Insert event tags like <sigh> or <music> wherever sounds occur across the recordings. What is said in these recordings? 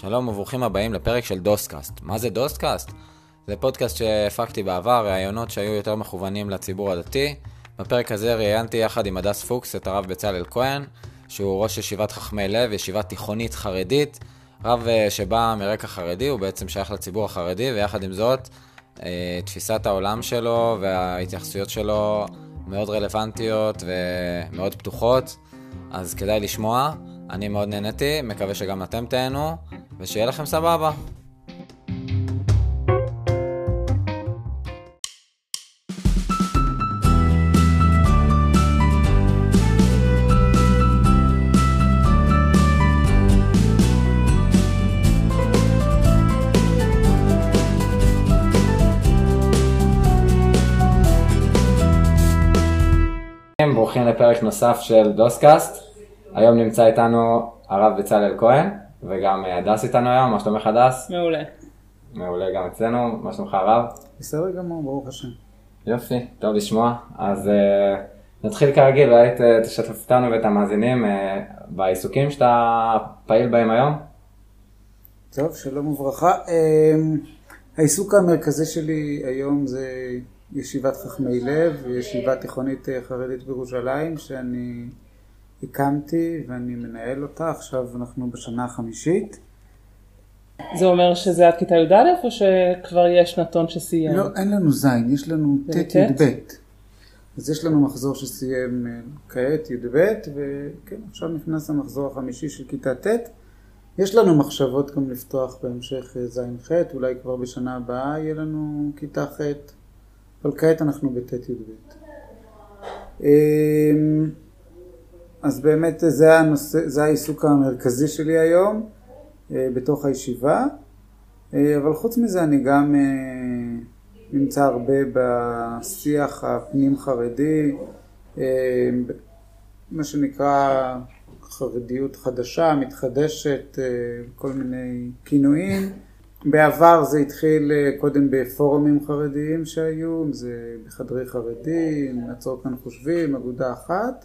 שלום וברוכים הבאים לפרק של דוסקאסט. מה זה דוסקאסט? זה פודקאסט שהפקתי בעבר, ראיונות שהיו יותר מכוונים לציבור הדתי. בפרק הזה ראיינתי יחד עם הדס פוקס את הרב בצלאל כהן, שהוא ראש ישיבת חכמי לב, ישיבה תיכונית חרדית. רב אה, שבא מרקע חרדי, הוא בעצם שייך לציבור החרדי, ויחד עם זאת, אה, תפיסת העולם שלו וההתייחסויות שלו מאוד רלוונטיות ומאוד פתוחות, אז כדאי לשמוע. אני מאוד נהניתי, מקווה שגם אתם תהנו, ושיהיה לכם סבבה. ברוכים לפרק נוסף של דוסקאסט. היום נמצא איתנו הרב בצלאל כהן, וגם אה, הדס איתנו היום, מה שלומך הדס? מעולה. מעולה גם אצלנו, מה שלומך הרב? בסדר גמור, ברוך השם. יופי, טוב לשמוע. אז uh, נתחיל כרגיל, אולי ת- תשתף אותנו ואת המאזינים uh, בעיסוקים שאתה פעיל בהם היום. טוב, שלום וברכה. אמ, העיסוק המרכזי שלי היום זה ישיבת חכמי לב, ישיבה תיכונית אה, חרדית בירושלים, שאני הקמתי ואני מנהל אותה, עכשיו אנחנו בשנה החמישית. זה אומר שזה עד כיתה י"א או שכבר יש נתון שסיים? לא, אין לנו זין, יש לנו ט'? י"ב. אז יש לנו מחזור שסיים אה, כעת י"ב, וכן, עכשיו נכנס המחזור החמישי של כיתה ט'. יש לנו מחשבות גם לפתוח בהמשך אה, ז'-ח', אולי כבר בשנה הבאה יהיה לנו כיתה ח', אבל כעת אנחנו בט' י"ב. אז באמת זה, הנושא, זה העיסוק המרכזי שלי היום אה, בתוך הישיבה, אה, אבל חוץ מזה אני גם אה, נמצא הרבה בשיח הפנים חרדי, מה שנקרא חרדיות חדשה, מתחדשת, כל מיני כינויים. בעבר זה התחיל קודם בפורומים חרדיים שהיו, זה בחדרי חרדים, נעצור כאן חושבים, אגודה אחת.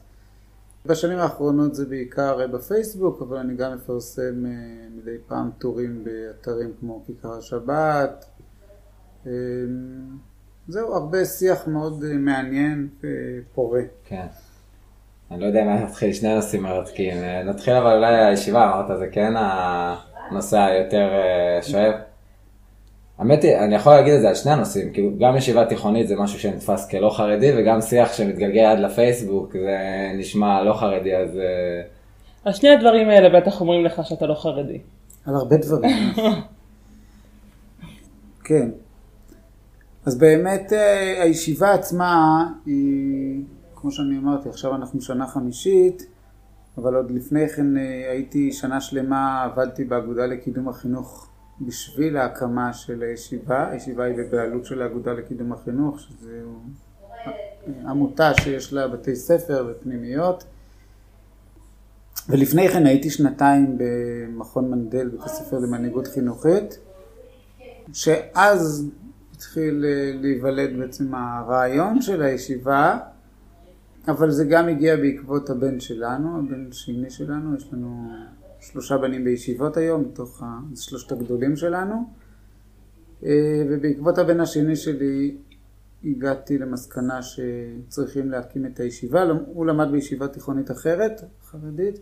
בשנים האחרונות זה בעיקר אה, בפייסבוק, אבל אני גם מפרסם אה, מדי פעם טורים באתרים כמו כיכר השבת. אה, זהו, הרבה שיח מאוד מעניין ופורה. כן. אני לא יודע אם נתחיל שני נושאים מרתקים. נתחיל אבל אולי הישיבה, אמרת, זה כן הנושא היותר שואב. האמת היא, אני יכול להגיד את זה על שני הנושאים, כאילו גם ישיבה תיכונית זה משהו שנתפס כלא חרדי, וגם שיח שמתגלגל עד לפייסבוק זה נשמע לא חרדי, אז אה, על שני הדברים האלה בטח אומרים לך שאתה לא חרדי. על הרבה דברים. <laughs> כן. אז באמת אה, הישיבה עצמה היא, כמו שאני אמרתי, עכשיו אנחנו שנה חמישית, אבל עוד לפני כן אה, הייתי שנה שלמה, עבדתי באגודה לקידום החינוך בשביל ההקמה של הישיבה. הישיבה היא בבעלות של האגודה לקידום החינוך, שזו עמותה שיש לה בתי ספר ופנימיות. ולפני כן הייתי שנתיים במכון מנדל, בית הספר למנהיגות חינוכית, שאז התחיל אה, להיוולד בעצם הרעיון של הישיבה, אבל זה גם הגיע בעקבות הבן שלנו, הבן השני שלנו, יש לנו שלושה בנים בישיבות היום, מתוך ה- שלושת הגדולים שלנו, אה, ובעקבות הבן השני שלי הגעתי למסקנה שצריכים להקים את הישיבה, הוא למד בישיבה תיכונית אחרת, חרדית,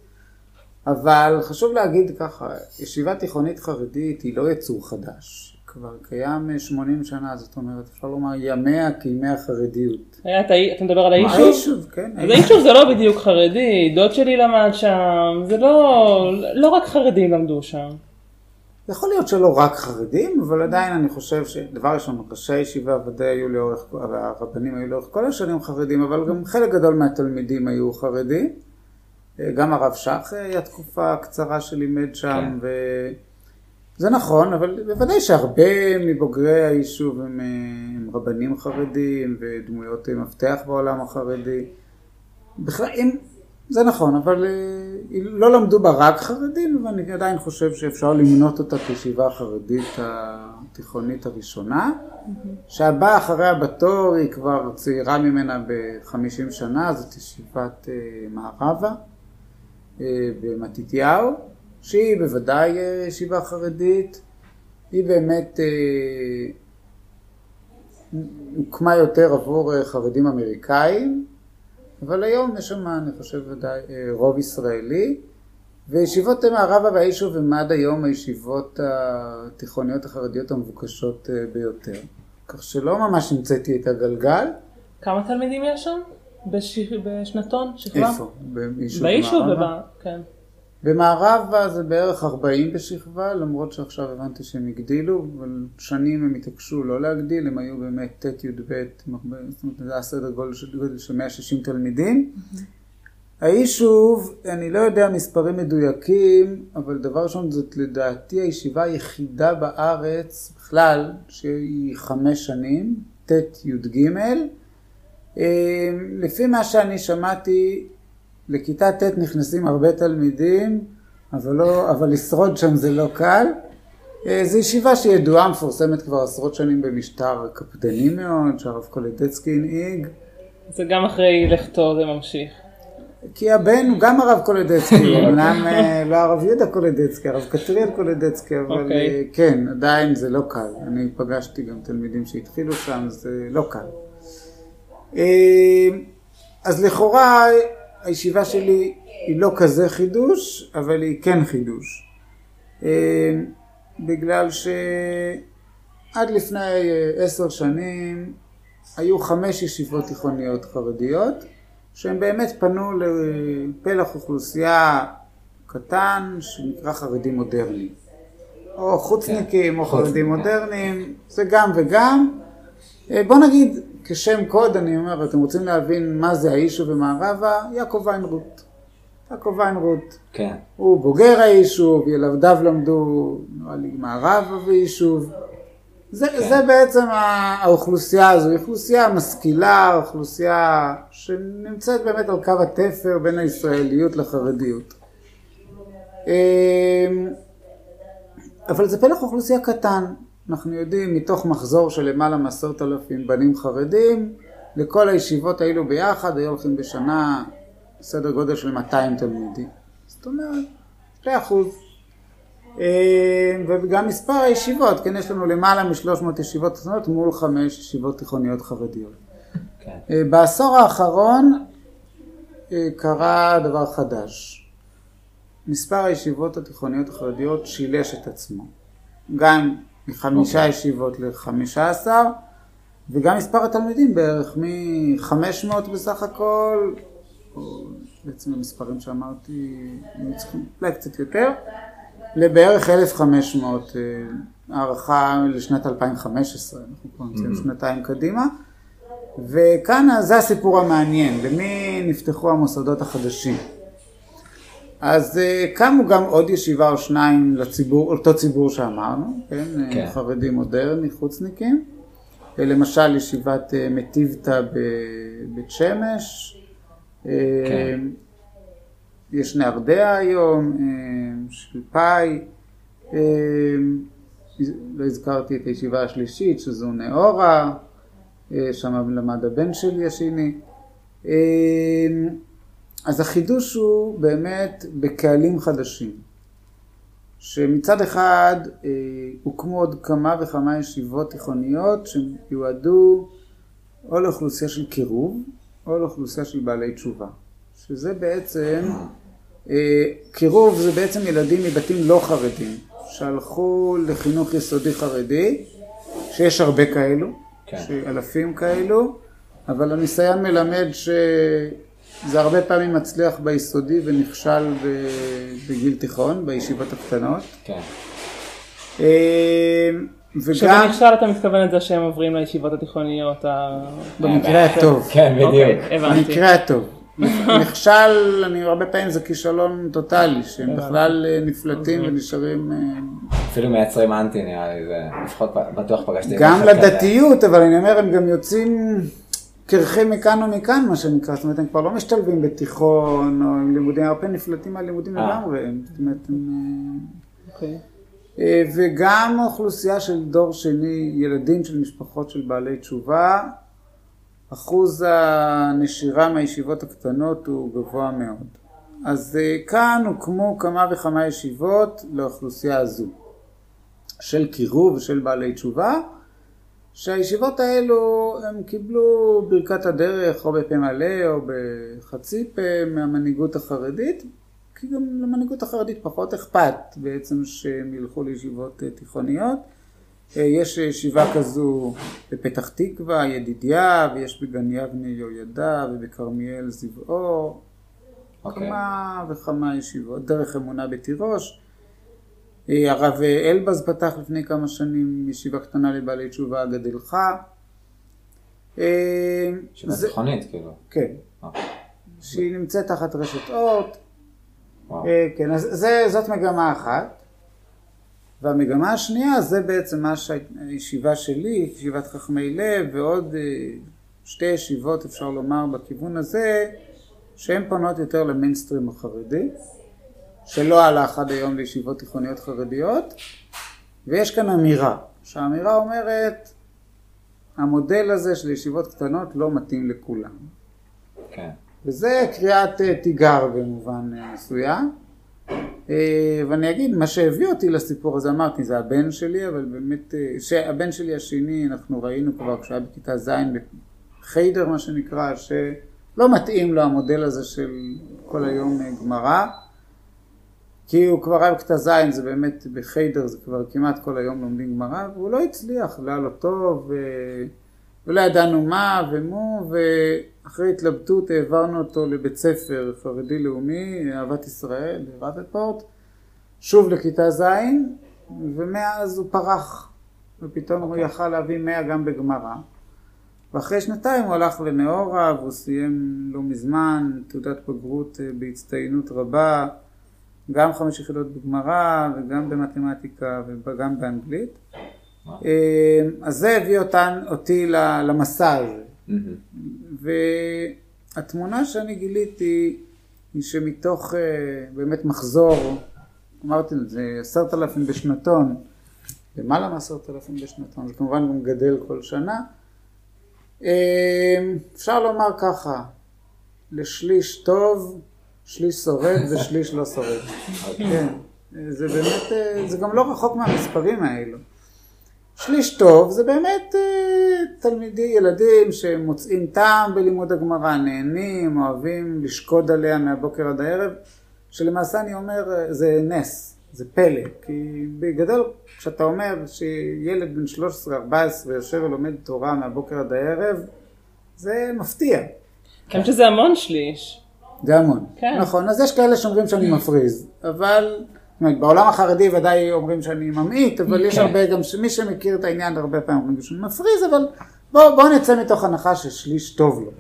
אבל חשוב להגיד ככה, ישיבה תיכונית חרדית היא לא יצור חדש, כבר קיים 80 שנה, זאת אומרת, אפשר לומר ימיה כימי החרדיות. היה את האי- אתה מדבר על היישוב? היישוב, כן. אז היישוב זה לא בדיוק חרדי, דוד שלי למד שם, זה לא, לא רק חרדים למדו שם. יכול להיות שלא רק חרדים, אבל עדיין אני חושב שדבר ראשון, ראשי הישיבה ודאי היו לאורך, והרבנים היו לאורך כל השנים חרדים, אבל גם חלק גדול מהתלמידים היו חרדים. גם הרב שך היה תקופה קצרה שלימד שם, כן. וזה נכון, אבל בוודאי שהרבה מבוגרי היישוב הם, אה, הם רבנים חרדים ודמויות אה, מפתח בעולם החרדי. בכלל, אם, זה נכון, אבל אה, לא למדו בה רק חרדים, ואני עדיין חושב שאפשר למנות אותה כישיבה החרדית התיכונית הראשונה, שהבאה אחריה בתור היא כבר צעירה ממנה ב-50 שנה, זאת ישיבת מערבה במתתיהו, שהיא בוודאי אה, ישיבה חרדית, היא באמת אה, הוקמה יותר עבור אה, חרדים אמריקאים, אבל היום יש שם, אני חושב, ודאי אה, רוב ישראלי. וישיבות מערבה והיישוב הם עד היום הישיבות התיכוניות החרדיות המבוקשות אה, ביותר. כך שלא ממש המצאתי את הגלגל. כמה תלמידים יש שם? בש... בשנתון? שכבה? איפה? ביישוב ביישוב? כן. במערבה זה בערך 40 בשכבה, למרות שעכשיו הבנתי שהם הגדילו, אבל שנים הם התעקשו לא להגדיל, הם היו באמת ט' י"ב, זאת אומרת, זה היה סדר גודל של 160 תלמידים. היישוב, אני לא יודע מספרים מדויקים, אבל דבר ראשון זאת לדעתי הישיבה היחידה בארץ בכלל שהיא חמש שנים, ט' י"ג. אה, לפי מה שאני שמעתי, לכיתה ט' נכנסים הרבה תלמידים, אבל, לא, אבל לשרוד שם זה לא קל. אה, זו ישיבה שידועה, מפורסמת כבר עשרות שנים במשטר קפדני מאוד, שהרב קולדצקי הנהיג. זה גם אחרי לכתו זה ממשיך. כי הבן הוא גם הרב קולדצקי, <laughs> אמנם אה, לא הרב יהודה קולדצקי, הרב קטריאל קולדצקי, אבל אוקיי. אה, כן, עדיין זה לא קל. אני פגשתי גם תלמידים שהתחילו שם, זה לא קל. אז לכאורה הישיבה שלי היא לא כזה חידוש, אבל היא כן חידוש. אה, בגלל שעד לפני עשר שנים היו חמש ישיבות תיכוניות חרדיות, שהם באמת פנו לפלח אוכלוסייה קטן שנקרא חרדים מודרניים. או חוצניקים או חרדים מודרניים, זה גם וגם. אה, בוא נגיד, כשם קוד אני אומר, אתם רוצים להבין מה זה היישוב במערבה? יעקב ויינרוט. יעקב ויינרוט. כן. הוא בוגר היישוב, ילדיו למדו, נראה לי, מערבה ויישוב. זה, כן. זה בעצם האוכלוסייה הזו, היא אוכלוסייה משכילה, אוכלוסייה שנמצאת באמת על קו התפר בין הישראליות לחרדיות. אמ, אבל זה פלח אוכלוסייה קטן, אנחנו יודעים מתוך מחזור של למעלה מעשרת אלפים בנים חרדים, לכל הישיבות האלו ביחד היו הולכים בשנה סדר גודל של 200 תלמידים. זאת אומרת, 2 אחוז. אה, וגם מספר הישיבות, כן, יש לנו למעלה מ-300 ישיבות תיכוניות מול 5 ישיבות תיכוניות חרדיות. כן. אה, בעשור האחרון אה, קרה דבר חדש. מספר הישיבות התיכוניות החרדיות שילש את עצמו. גם מחמישה אוקיי. ישיבות לחמישה עשר, וגם מספר התלמידים בערך מ-500 בסך הכל, או בעצם המספרים שאמרתי, אולי קצת יותר, לבערך 1,500, אה, הערכה לשנת 2015, אנחנו כבר נמצאים שנתיים קדימה. וכאן זה הסיפור המעניין, למי נפתחו המוסדות החדשים. אז אה, קמו גם עוד ישיבה או שניים לציבור, אותו ציבור שאמרנו, כן, כן. כן. חרדים מודרני, חוצניקים, אה, למשל ישיבת אה, מטיבתא בבית שמש, אה, כן. יש נהרדע היום, אה, של פאי, אה, לא הזכרתי את הישיבה השלישית שזו נאורה, אה, שם למד הבן שלי השני. אז החידוש הוא באמת בקהלים חדשים. שמצד אחד אה, הוקמו עוד כמה וכמה ישיבות תיכוניות שיועדו או לאוכלוסייה של קירוב או לאוכלוסייה של בעלי תשובה. שזה בעצם, אה, קירוב זה בעצם ילדים מבתים לא חרדים שהלכו לחינוך יסודי חרדי, שיש הרבה כאלו, כן. אלפים כאלו, אבל הניסיון מלמד שזה הרבה פעמים מצליח ביסודי ונכשל בגיל תיכון, בישיבות הקטנות. כן. אה, וגם כשבנכשל אתה מתכוון לזה שהם עוברים לישיבות התיכוניות ה... במקרה הטוב. כן, אוקיי, בדיוק. הבנתי. במקרה הטוב. נכשל, אני הרבה פעמים זה כישלון טוטאלי, שהם. בכלל אה, נפלטים ונשארים אה, אפילו מייצרים אנטי נראה לי, זה לפחות בטוח פגשתי. גם. לדתיות, אבל אני אומר, הם גם יוצאים קרחים מכאן ומכאן, מה שנקרא, זאת אומרת, הם כבר לא משתלבים בתיכון, או עם לימודים, הרבה פעמים מהלימודים אה. לגמרי, הם- זאת אומרת, הם... אוקיי. אה, אה, וגם אוכלוסייה של דור שני, ילדים של משפחות של בעלי תשובה, אחוז הנשירה מהישיבות הקטנות הוא גבוה מאוד. אז אה, כאן הוקמו כמה וכמה ישיבות לאוכלוסייה הזו, של קירוב ושל בעלי תשובה, שהישיבות האלו הם קיבלו ברכת הדרך או בפה מלא או בחצי פה מהמנהיגות החרדית, כי גם למנהיגות החרדית פחות אכפת בעצם שהם ילכו לישיבות אה, תיכוניות. אה, יש ישיבה כזו בפתח תקווה, ידידיה, ויש בגן יבנה יהוידע ובכרמיאל זיו אור, אוקיי. כמה וכמה ישיבות, דרך אמונה בתירוש. אה, הרב אלבז פתח לפני כמה שנים ישיבה קטנה לבעלי תשובה גדלך. אה, ישיבה זה- תיכונית, כאילו. כן, אה, שהיא נמצאת תחת רשת אורט. אה, כן, אז זה, זאת מגמה אחת. והמגמה השנייה זה בעצם מה שהישיבה שלי, ישיבת חכמי לב ועוד שתי ישיבות אפשר לומר בכיוון הזה, שהן פונות יותר למיינסטרים החרדי, שלא הלך עד היום לישיבות תיכוניות חרדיות, ויש כאן אמירה, שהאמירה אומרת, המודל הזה של ישיבות קטנות לא מתאים לכולם. כן. וזה קריאת אה, תיגר במובן אה, מסוים. אה, ואני אגיד, מה שהביא אותי לסיפור הזה, אמרתי, זה הבן שלי, אבל באמת, שהבן שלי השני, אנחנו ראינו כבר כשהיה בכיתה ז' בחיידר, מה שנקרא, שלא מתאים לו המודל הזה של כל היום גמרא. כי הוא כבר היה בכיתה ז', זה באמת בחיידר, זה כבר כמעט כל היום לומדים גמרא, והוא לא הצליח, לא היה לו טוב, ו... ולא ידענו מה ומו, ואחרי התלבטות העברנו אותו לבית ספר חרדי לאומי, אהבת ישראל, רבפורט, שוב לכיתה ז', ומאז הוא פרח, ופתאום הוא יכל להביא 100 גם בגמרא. ואחרי שנתיים הוא הלך לנאורה, והוא סיים לא מזמן תעודת בגרות אה, בהצטיינות רבה, גם חמש יחידות בגמרא, וגם במתמטיקה, וגם באנגלית. אה, אז זה הביא אותן, אותי למסע הזה. והתמונה שאני גיליתי היא שמתוך אה, באמת מחזור, אמרתי את זה, עשרת אלפים בשנתון, למעלה מעשרת אלפים בשנתון, זה כמובן גם גדל כל שנה. אה, אפשר לומר ככה, לשליש טוב, שליש שורד ושליש לא שורד. כן, זה באמת, אה, זה גם לא רחוק מהמספרים האלו. שליש טוב זה באמת אה, תלמידי ילדים שמוצאים טעם בלימוד הגמרא, נהנים, אוהבים לשקוד עליה מהבוקר עד הערב, שלמעשה אני אומר אה, זה נס, זה פלא, כי בגדול כשאתה אומר שילד בן 13-14 יושב ולומד תורה מהבוקר עד הערב, זה מפתיע. האמת שזה המון שליש. זה המון. כן. נכון, אז יש כאלה שאומרים שאני מפריז, אבל זאת אומרת, בעולם החרדי ודאי אומרים שאני ממעיט, אבל יש כן. הרבה, גם מי שמכיר את העניין הרבה פעמים אומרים שאני מפריז, אבל בואו בוא נצא מתוך הנחה ששליש טוב לו.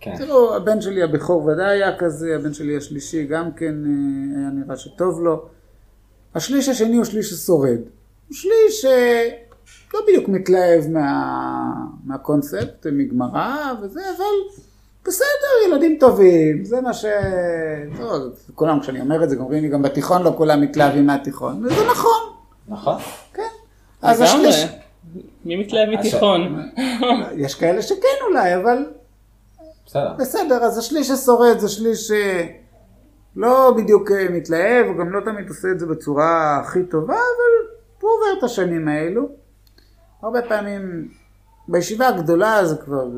כן. תראו, הבן שלי הבכור ודאי היה כזה, הבן שלי השלישי גם כן אה, היה נראה שטוב לו. השליש השני הוא שליש ששורד. הוא שליש שלא בדיוק מתלהב מה, מהקונספט, מגמרא וזה, אבל בסדר, ילדים טובים, זה מה ש... טוב, כולם, כשאני אומר את זה, אומרים לי גם בתיכון לא כולם מתלהבים מהתיכון, וזה נכון, נכון. כן. אז. השליש, מי מתלהב מתיכון? <laughs> יש כאלה שכן אולי, אבל בסדר. בסדר, אז השליש ששורד זה שליש שלא בדיוק אה, מתלהב, הוא גם לא תמיד עושה את זה בצורה הכי טובה, אבל הוא עובר את השנים האלו. הרבה פעמים, בישיבה הגדולה זה כבר,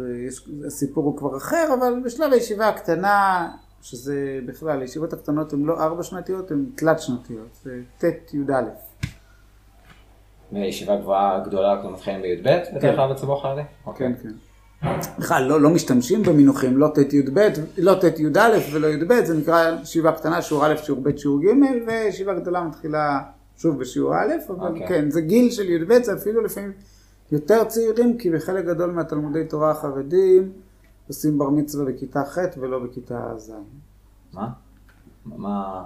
הסיפור הוא כבר אחר, אבל בשלב הישיבה הקטנה, שזה בכלל, הישיבות הקטנות הן לא ארבע שנתיות, הן תלת שנתיות, זה ט' י"א. וישיבה גבוהה גדולה, אנחנו מתחילים בי"ב, בדרך כלל בציבור החרדי? כן, כן. בכלל לא, לא משתמשים במינוחים, לא ט' י"ב, לא ט' י"א ולא י"ב, זה נקרא ישיבה קטנה, שיעור א', שיעור ב', שיעור ג', וישיבה גדולה מתחילה שוב בשיעור א', אבל אוקיי. כן, זה גיל של י"ב, זה אפילו לפעמים יותר צעירים, כי בחלק גדול מהתלמודי תורה החרדים עושים בר מצווה בכיתה ח' ולא בכיתה ז'. מה? מה?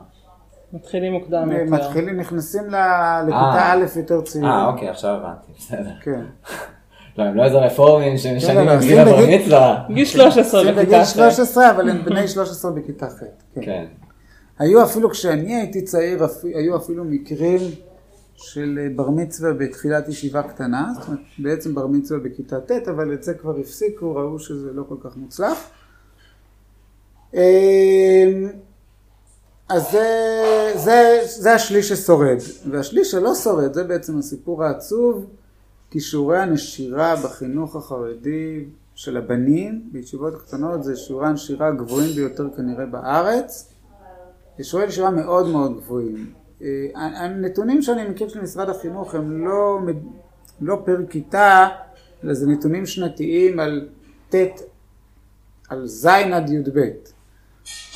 מתחילים מוקדם יותר. מתחילים, נכנסים ל- לכיתה אה. א' יותר צעירים. אה, אוקיי, עכשיו הבנתי, בסדר. כן. <laughs> לא, הם לא איזה רפורמים שמשנים לא, לא, את גיל עושים הבר מצווה. גיל 13 זה בכיתה ח'. 13, אבל הם בני 13 בכיתה ח'. כן. כן. היו אפילו כשאני הייתי צעיר, היו אפילו מקרים של אה, בר מצווה בתחילת ישיבה קטנה, זאת אומרת בעצם בר מצווה בכיתה ט', אבל את זה כבר הפסיקו, ראו שזה לא כל כך מוצלח. אה, אז זה, זה, זה השליש ששורד, והשליש שלא שורד זה בעצם הסיפור העצוב, כי הנשירה בחינוך החרדי של הבנים בישיבות קטנות זה שיעורי הנשירה הגבוהים ביותר כנראה בארץ, שיעורי נשירה מאוד מאוד גבוהים. אה, הנתונים שאני מכיר של משרד החינוך הם לא, לא פר כיתה, אלא זה נתונים שנתיים על ט', על ז' עד י"ב.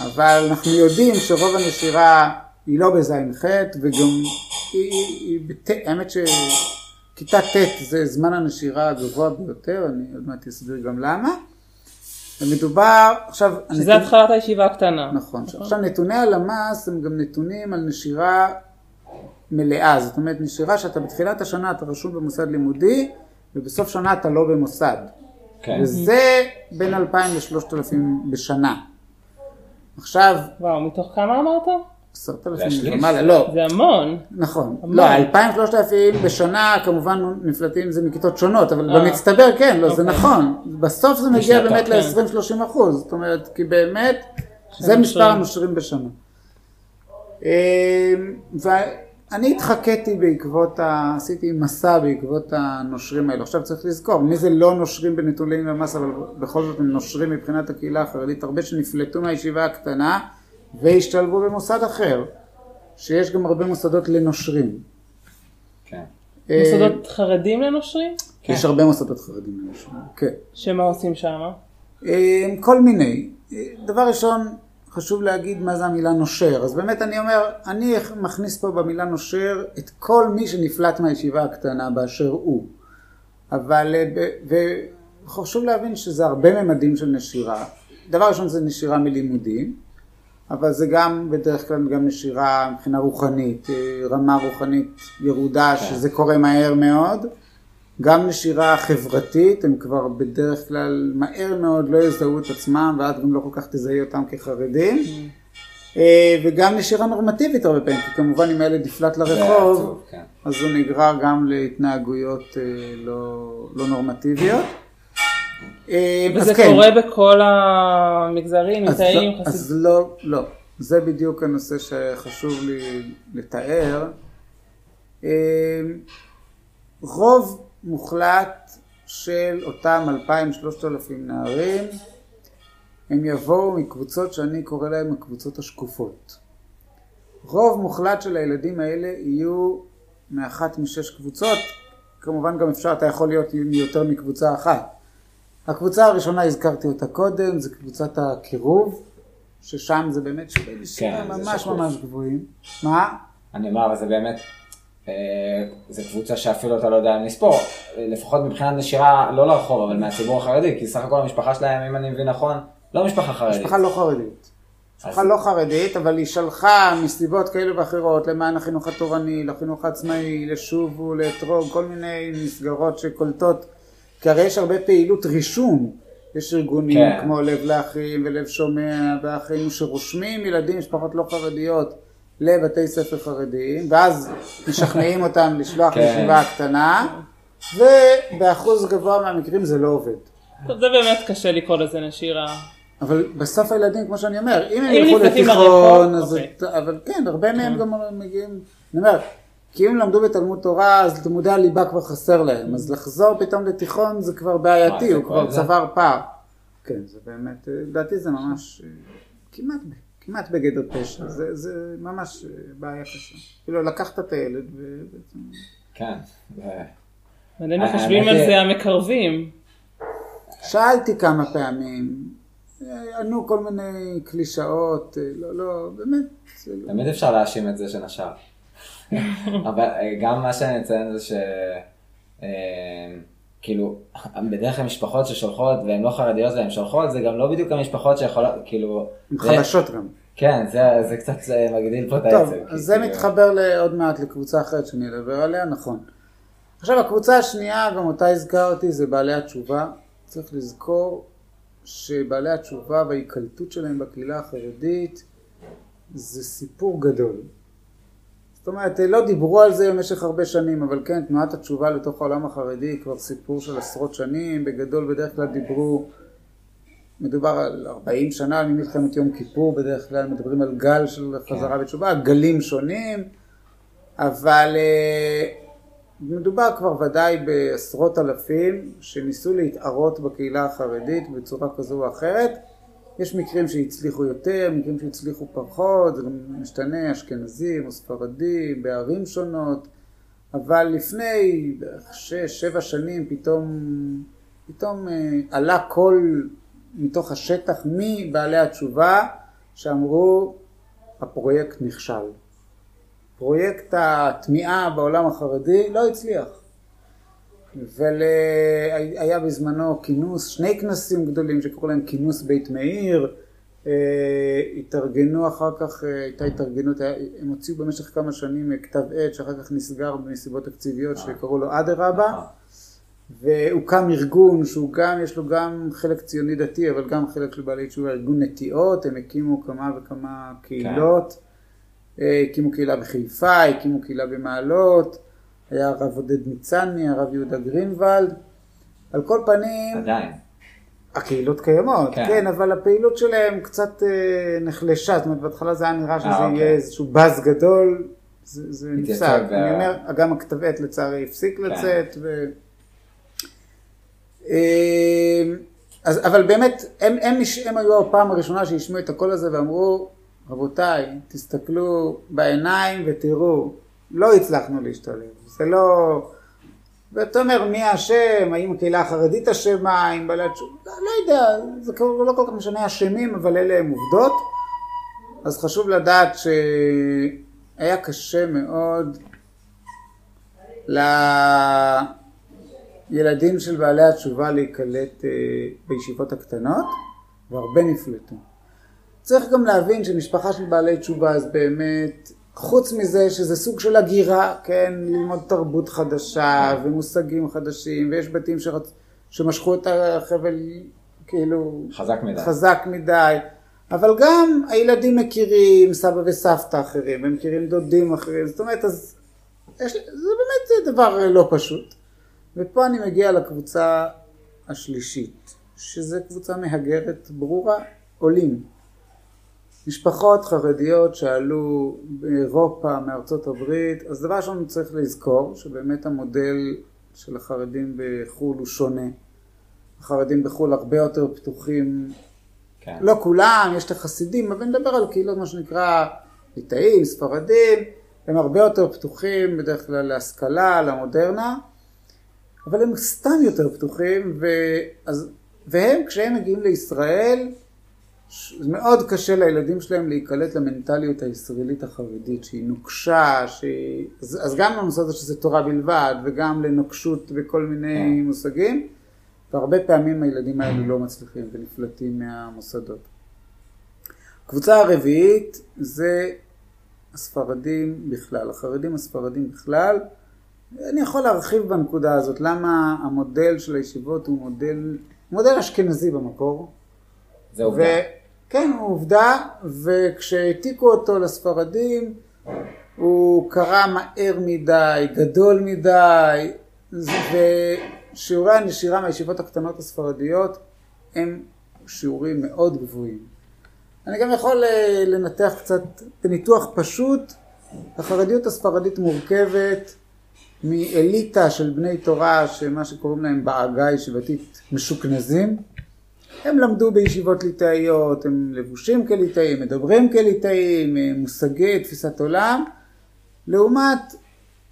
אבל אנחנו יודעים שרוב הנשירה היא לא בז'-ח' וגם היא, היא, בת... האמת שכיתה ט' זה זמן הנשירה הגבוה ביותר, אני עוד מעט אסביר גם למה. ומדובר, עכשיו... שזה הנתון... התחלת הישיבה הקטנה. נכון. נכון. עכשיו נתוני הלמ"ס הם גם נתונים על נשירה מלאה, זאת אומרת נשירה שאתה בתחילת השנה אתה רשום במוסד לימודי ובסוף שנה אתה לא במוסד. כן. וזה בין 2,000 ל-3,000 בשנה. עכשיו... וואו, מתוך כמה אמרת? עשרת אלפים ומעלה, לא. זה המון. נכון. המון. לא, אלפיים שלושת אלפים בשנה כמובן נפלטים זה מכיתות שונות, אבל אה. במצטבר כן, לא, זה אוקיי. נכון. בסוף זה מגיע באמת כן. ל-20-30 אחוז, זאת אומרת, כי באמת, זה מספר הנושרים בשנה. אמ, אני התחקיתי בעקבות, ה... עשיתי מסע בעקבות הנושרים האלו. עכשיו צריך לזכור, מי זה לא נושרים בנטולי ממס, אבל בכל זאת הם נושרים מבחינת הקהילה החרדית, הרבה שנפלטו מהישיבה הקטנה והשתלבו במוסד אחר, שיש גם הרבה מוסדות לנושרים. כן. אה, מוסדות חרדים לנושרים? יש כן. הרבה מוסדות חרדים לנושרים, כן. שמה עושים שם? אה, כל מיני. אה, דבר ראשון, חשוב להגיד מה זה המילה נושר. אז באמת אני אומר, אני מכניס פה במילה נושר את כל מי שנפלט מהישיבה הקטנה באשר הוא. אבל, וחשוב להבין שזה הרבה ממדים של נשירה. דבר ראשון זה נשירה מלימודים, אבל זה גם בדרך כלל גם נשירה מבחינה רוחנית, רמה רוחנית ירודה, כן. שזה קורה מהר מאוד. גם נשירה חברתית, הם כבר בדרך כלל מהר מאוד לא יזהו את עצמם ואת גם לא כל כך תזהי אותם כחרדים. Mm. אה, וגם נשירה נורמטיבית הרבה פעמים, כי כמובן אם הילד נפלט לרחוב, כן. אז הוא נגרר גם להתנהגויות אה, לא, לא נורמטיביות. אה, וזה כן. קורה בכל המגזרים, ליטאים, לא, חסידים? אז לא, לא. זה בדיוק הנושא שחשוב לי לתאר. רוב מוחלט של אותם 2,000-3,000 נערים, הם יבואו מקבוצות שאני קורא להן הקבוצות השקופות. רוב מוחלט של הילדים האלה יהיו מאחת משש קבוצות, כמובן גם אפשר, אתה יכול להיות מיותר מקבוצה אחת. הקבוצה הראשונה הזכרתי אותה קודם, זה קבוצת הקירוב, ששם זה באמת שווה כן, ממש ממש גבוהים. מה? אני אומר, אבל זה באמת אה, זו קבוצה שאפילו אתה לא יודע אם לספור, לפחות מבחינת נשירה, לא לרחוב, אבל מהציבור החרדי, כי סך הכל המשפחה שלהם, אם אני מבין נכון, לא משפחה חרדית. משפחה לא חרדית. משפחה לא חרדית, אבל היא שלחה מסיבות כאלה ואחרות למען החינוך התורני, לחינוך העצמאי, לשובו, לאתרוג, כל מיני מסגרות שקולטות, כי הרי יש הרבה פעילות רישום. יש ארגונים כן. כמו לב לאחים ולב שומע ואחינו שרושמים ילדים, משפחות לא חרדיות. לבתי ספר חרדיים, ואז משכנעים אותם לשלוח כן. לישיבה הקטנה, ובאחוז גבוה מהמקרים זה לא עובד. טוב, זה באמת קשה לקרוא לזה נשירה. אבל בסוף הילדים, כמו שאני אומר, אם הם ילכו לתיכון, אז... אוקיי. אבל כן, הרבה מהם כן. גם מגיעים, אני אומר, כי אם למדו בתלמוד תורה, אז לימודי הליבה כבר חסר להם, אז לחזור פתאום לתיכון זה כבר בעייתי, הוא כבר צבר פער. כן, זה באמת, לדעתי זה ממש כמעט כמעט בגדר פשע, זה, זה ממש בעיה קשה. כאילו לקחת את הילד ובעצם... כן. עלינו חושבים על זה המקרבים. שאלתי כמה פעמים, ענו כל מיני קלישאות, לא, לא, באמת. לא- תמיד אפשר להאשים את זה שנשר. <laughs> אבל אה, גם מה שאני אציין זה ש... אה, כאילו, בדרך כלל משפחות ששולחות והן לא חרדיות והן שולחות, זה גם לא בדיוק המשפחות שיכולות, כאילו... הן חלשות גם. כן, זה, זה קצת מגדיל פה את העצם. טוב, אז זה כאילו... מתחבר עוד מעט לקבוצה אחרת שאני אדבר עליה, נכון. עכשיו הקבוצה השנייה, גם אותה הזכרתי, זה בעלי התשובה. צריך לזכור שבעלי התשובה וההיקלטות שלהם בקהילה החרדית זה סיפור גדול. זאת אומרת, לא דיברו על זה במשך הרבה שנים, אבל כן, תנועת התשובה לתוך העולם החרדי היא כבר סיפור של עשרות שנים, בגדול בדרך כלל דיברו מדובר על 40 שנה ממלחמת יום כיפור, בדרך כלל מדברים על גל של חזרה בתשובה, גלים שונים, אבל אה, מדובר כבר ודאי בעשרות אלפים שניסו להתערות בקהילה החרדית בצורה כזו או אחרת. יש מקרים שהצליחו יותר, מקרים שהצליחו פחות, זה משתנה, אשכנזים או ספרדים, בערים שונות, אבל לפני שש, שבע שנים פתאום, פתאום אה, עלה קול מתוך השטח מבעלי התשובה שאמרו הפרויקט נכשל. פרויקט התמיעה בעולם החרדי לא הצליח. והיה בזמנו כינוס, שני כנסים גדולים שקראו להם כינוס בית מאיר, אה, התארגנו אחר כך, אה, הייתה התארגנות, הם הוציאו במשך כמה שנים כתב עת שאחר כך נסגר בנסיבות תקציביות שקראו לו אדרבה. והוקם ארגון שהוא גם, יש לו גם חלק ציוני דתי אבל גם חלק של בעלי תשובה, ארגון נטיעות, הם הקימו כמה וכמה קהילות, כן. הקימו קהילה בחיפה, הקימו קהילה במעלות, היה הרב עודד ניצני, הרב יהודה גרינוולד, על כל פנים... עדיין. הקהילות קיימות, כן. כן, אבל הפעילות שלהם קצת אה, נחלשה, זאת אומרת בהתחלה זה היה נראה שזה 아, אה, אוקיי. יהיה איזשהו באז גדול, זה, זה נפסק. אני אומר, גם הכתב עת לצערי הפסיק כן. לצאת, ו... אה, אז, אבל באמת, הם, הם, הם היו הפעם הראשונה שהשמיעו את הקול הזה ואמרו, רבותיי, תסתכלו בעיניים ותראו, לא הצלחנו להשתלב, זה לא... ואתה אומר מי האשם, האם הקהילה החרדית אשמה, האם בעלי התשובה, לא, לא יודע, זה לא כל כך משנה אשמים, אבל אלה הם עובדות. אז חשוב לדעת שהיה קשה מאוד לילדים של בעלי התשובה להיקלט אה, בישיבות הקטנות, והרבה נפלטו. צריך גם להבין שמשפחה של בעלי תשובה אז באמת חוץ מזה שזה סוג של הגירה, כן, ללמוד תרבות חדשה ומושגים חדשים, ויש בתים שרצ... שמשכו את החבל כאילו חזק מדי. חזק מדי, אבל גם הילדים מכירים סבא וסבתא אחרים, הם מכירים דודים אחרים, זאת אומרת, אז יש... זה באמת דבר לא פשוט. ופה אני מגיע לקבוצה השלישית, שזה קבוצה מהגרת ברורה, עולים. משפחות חרדיות שעלו באירופה, מארצות הברית, אז דבר ראשון צריך לזכור שבאמת המודל של החרדים בחו"ל הוא שונה. החרדים בחו"ל הרבה יותר פתוחים, כן. לא כולם, יש את החסידים, אבל נדבר על קהילות מה שנקרא ליטאים, ספרדים, הם הרבה יותר פתוחים בדרך כלל להשכלה, למודרנה, אבל הם סתם יותר פתוחים, ואז, והם כשהם מגיעים לישראל מאוד קשה לילדים שלהם להיקלט למנטליות הישראלית החרדית שהיא נוקשה, שהיא... אז, אז גם לנושא הזה שזה תורה בלבד וגם לנוקשות בכל מיני כן. מושגים והרבה פעמים הילדים האלה לא מצליחים ונפלטים מהמוסדות. קבוצה הרביעית זה הספרדים בכלל, החרדים הספרדים בכלל. אני יכול להרחיב בנקודה הזאת, למה המודל של הישיבות הוא מודל, מודל אשכנזי במקור. זה עובדה. כן, הוא עובדה, וכשהעתיקו אותו לספרדים, הוא קרה מהר מדי, גדול מדי, ושיעורי הנשירה מהישיבות הקטנות הספרדיות הם שיעורים מאוד גבוהים. אני גם יכול אה, לנתח קצת בניתוח פשוט, החרדיות הספרדית מורכבת מאליטה של בני תורה, שמה שקוראים להם בעגה הישיבתית משוכנזים, הם למדו בישיבות ליטאיות, הם לבושים כליטאים, מדברים כליטאים, מושגי תפיסת עולם, לעומת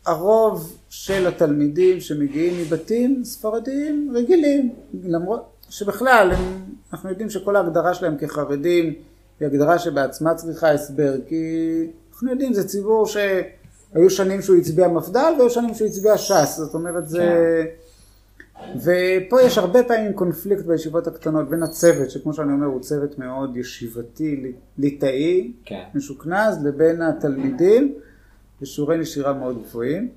הרוב של התלמידים שמגיעים מבתים ספרדיים רגילים, למרות שבכלל הם, אנחנו יודעים שכל ההגדרה שלהם כחרדים היא הגדרה שבעצמה צריכה הסבר, כי אנחנו יודעים זה ציבור שהיו שנים שהוא הצביע מפד"ל והיו שנים שהוא הצביע ש"ס, זאת אומרת זה... כן. ופה יש הרבה פעמים קונפליקט בישיבות הקטנות בין הצוות, שכמו שאני אומר הוא צוות מאוד ישיבתי, ליטאי, כן. משוכנז, לבין התלמידים, בשיעורי נשירה מאוד גבוהים.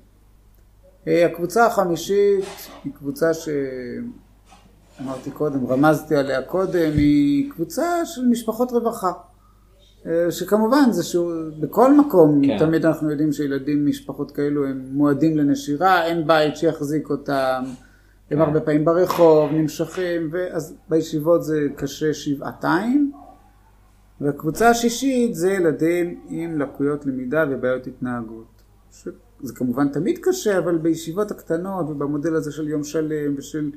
אה, הקבוצה החמישית היא קבוצה שאמרתי קודם, רמזתי עליה קודם, היא קבוצה של משפחות רווחה. אה, שכמובן זה שהוא בכל מקום כן. תמיד אנחנו יודעים שילדים ממשפחות כאלו הם מועדים לנשירה, אין בית שיחזיק אותם, הם הרבה פעמים ברחוב, נמשכים, ואז בישיבות זה קשה שבעתיים. והקבוצה השישית זה ילדים עם לקויות למידה ובעיות התנהגות. זה כמובן תמיד קשה, אבל בישיבות הקטנות ובמודל הזה של יום שלם ושל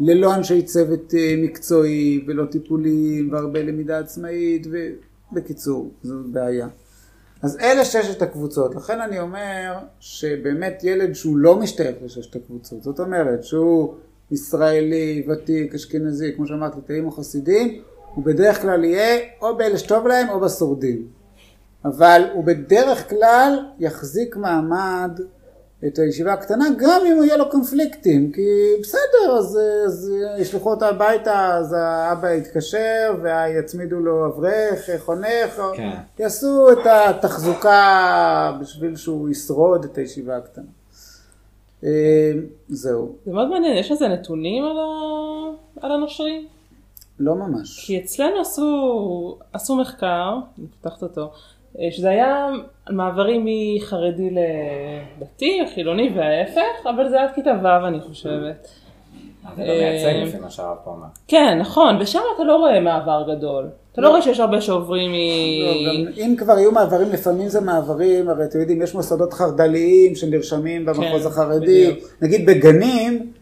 ללא אנשי צוות אה, מקצועי ולא טיפולים והרבה למידה עצמאית ובקיצור, זו בעיה. אז אלה ששת הקבוצות, לכן אני אומר שבאמת ילד שהוא לא משתייך לששת הקבוצות, זאת אומרת שהוא ישראלי, ותיק, אשכנזי, כמו שאמרתי, תאים או חסידים, הוא בדרך כלל יהיה או באלה שטוב להם או בשורדים. אבל הוא בדרך כלל יחזיק מעמד את הישיבה הקטנה גם אם יהיה לו קונפליקטים כי בסדר אז, אז ישלחו אותה הביתה אז האבא יתקשר ויצמידו לו אברך חונך כן. יעשו את התחזוקה בשביל שהוא ישרוד את הישיבה הקטנה. אה, זהו. זה מאוד מעניין יש לזה נתונים על, ה... על הנושרים? לא ממש. כי אצלנו עשו, עשו מחקר, אני פותחת אותו, שזה היה מעברים מחרדי לדתי, חילוני וההפך, אבל זה עד כיתה ו' אני חושבת. אתה גם מייצג לפי מה שהרב פה אמר. כן, נכון, ושם אתה לא רואה מעבר גדול. אתה לא רואה שיש הרבה שעוברים מ... לא, אם כבר יהיו מעברים, לפעמים זה מעברים, הרי אתם יודעים, יש מוסדות חרד"ליים שנרשמים במחוז כן, החרדי, נגיד בגנים,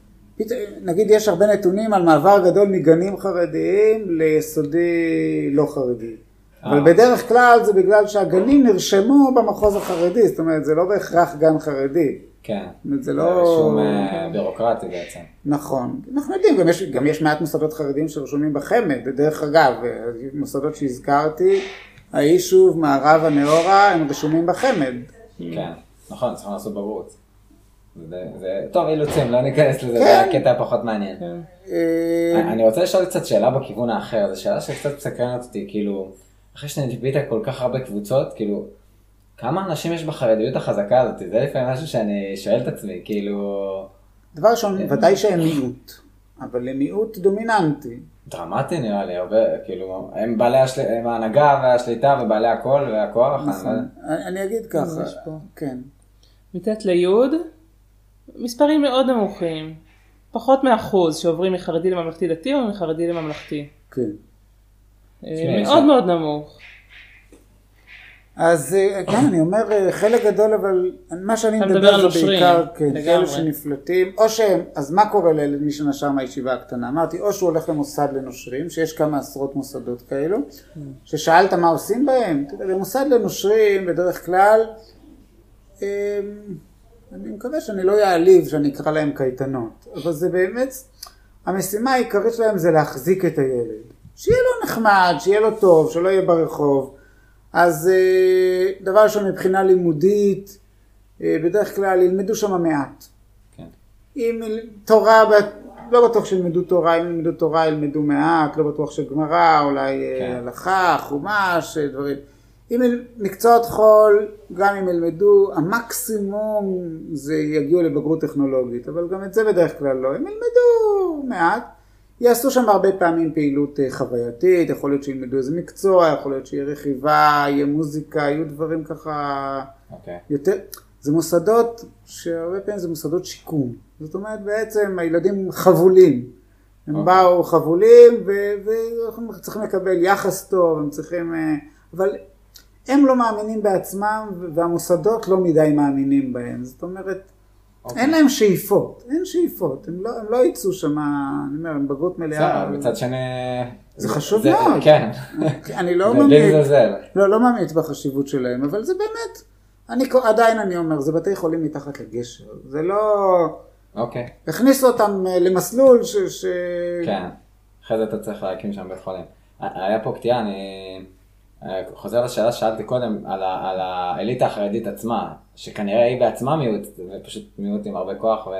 נגיד יש הרבה נתונים על מעבר גדול מגנים חרדיים ליסודי לא חרדי. אבל אה. בדרך כלל זה בגלל שהגנים נרשמו במחוז החרדי, זאת אומרת זה לא בהכרח גן חרדי. כן, זה לא... שום אה, בירוקרטי בעצם. נכון, אנחנו יודעים, גם יש, גם יש מעט מוסדות חרדים שרשומים בחמ"ד, דרך אגב, אה, מוסדות שהזכרתי, היישוב, מערב הנאורה, הם רשומים בחמ"ד. כן, נכון, צריכים לעשות בגרות. זה, זה, טוב, אילוצים, לא ניכנס לזה, כן. זה הקטע הפחות מעניין. כן. אני רוצה לשאול קצת שאלה בכיוון האחר, זו שאלה שקצת מסקרנת אותי, כאילו, אחרי שנדבית כל כך הרבה קבוצות, כאילו, כמה אנשים יש בחרדיות החזקה הזאת? זה לפעמים משהו שאני שואל את עצמי, כאילו... דבר ראשון. ודאי שהם מיעוט, אבל הם מיעוט דומיננטי. דרמטי נראה לי, הרבה, כאילו, הם בעלי השל... הם ההנהגה והשליטה ובעלי הקול והכוח. נכון, אני, אני אגיד ככה, כן. מט' לי' מספרים מאוד נמוכים, פחות מאחוז שעוברים מחרדי לממלכתי דתי או מחרדי לממלכתי. כן. אה, מאוד מאוד נמוך. אז אה, כן, אני אומר אה, חלק גדול, אבל מה שאני מדבר זה בעיקר כן, כאלה שנפלטים, או שהם, אז מה קורה לילד מי שנשר מהישיבה הקטנה? אמרתי, או שהוא הולך למוסד לנושרים, שיש כמה עשרות מוסדות כאלו, ששאלת מה עושים בהם, במוסד לנושרים בדרך כלל, אני מקווה שאני לא אעליב שאני אקרא להם קייטנות, אבל זה באמת, המשימה העיקרית שלהם זה להחזיק את הילד. שיהיה לו נחמד, שיהיה לו טוב, שלא יהיה ברחוב. אז אה, דבר ראשון מבחינה לימודית, אה, בדרך כלל ילמדו שם מעט. כן. אם תורה, לא בטוח שילמדו תורה, אם ילמדו תורה ילמדו מעט, לא בטוח שגמרא, אולי אה, כן. הלכה, חומש, דברים. אם מקצועות חול, גם אם ילמדו, המקסימום זה יגיעו לבגרות טכנולוגית, אבל גם את זה בדרך כלל לא, הם ילמדו מעט. יעשו שם הרבה פעמים פעילות אה, חווייתית, יכול להיות שילמדו איזה מקצוע, יכול להיות שיהיה רכיבה, יהיה מוזיקה, יהיו דברים ככה okay. אוקיי. יותר, זה מוסדות שהרבה פעמים זה מוסדות שיקום, זאת אומרת בעצם הילדים חבולים, הם okay. אוקיי. באו חבולים ואנחנו צריכים לקבל יחס טוב, הם צריכים, אה, אבל הם לא מאמינים בעצמם והמוסדות לא מדי מאמינים בהם, זאת אומרת אוקיי. אין להם שאיפות, אין שאיפות, הם לא, הם לא יצאו שם, אני אומר, הם בגרות מלאה. מצד שני... זה חשוב מאוד. כן. אני <laughs> לא ממעיט, לא, לא ממעיט בחשיבות שלהם, אבל זה באמת, אני עדיין אני אומר, זה בתי חולים מתחת לגשר, זה לא... אוקיי. הכניסו אותם אה, למסלול ש... ש... כן, אחרי זה אתה צריך להקים שם בית חולים. היה פה קטיעה, אני... אה, חוזר לשאלה ששאלתי קודם על, ה, על האליטה החרדית עצמה, שכנראה היא בעצמה מיעוט, זה פשוט מיעוט עם הרבה כוח, ו...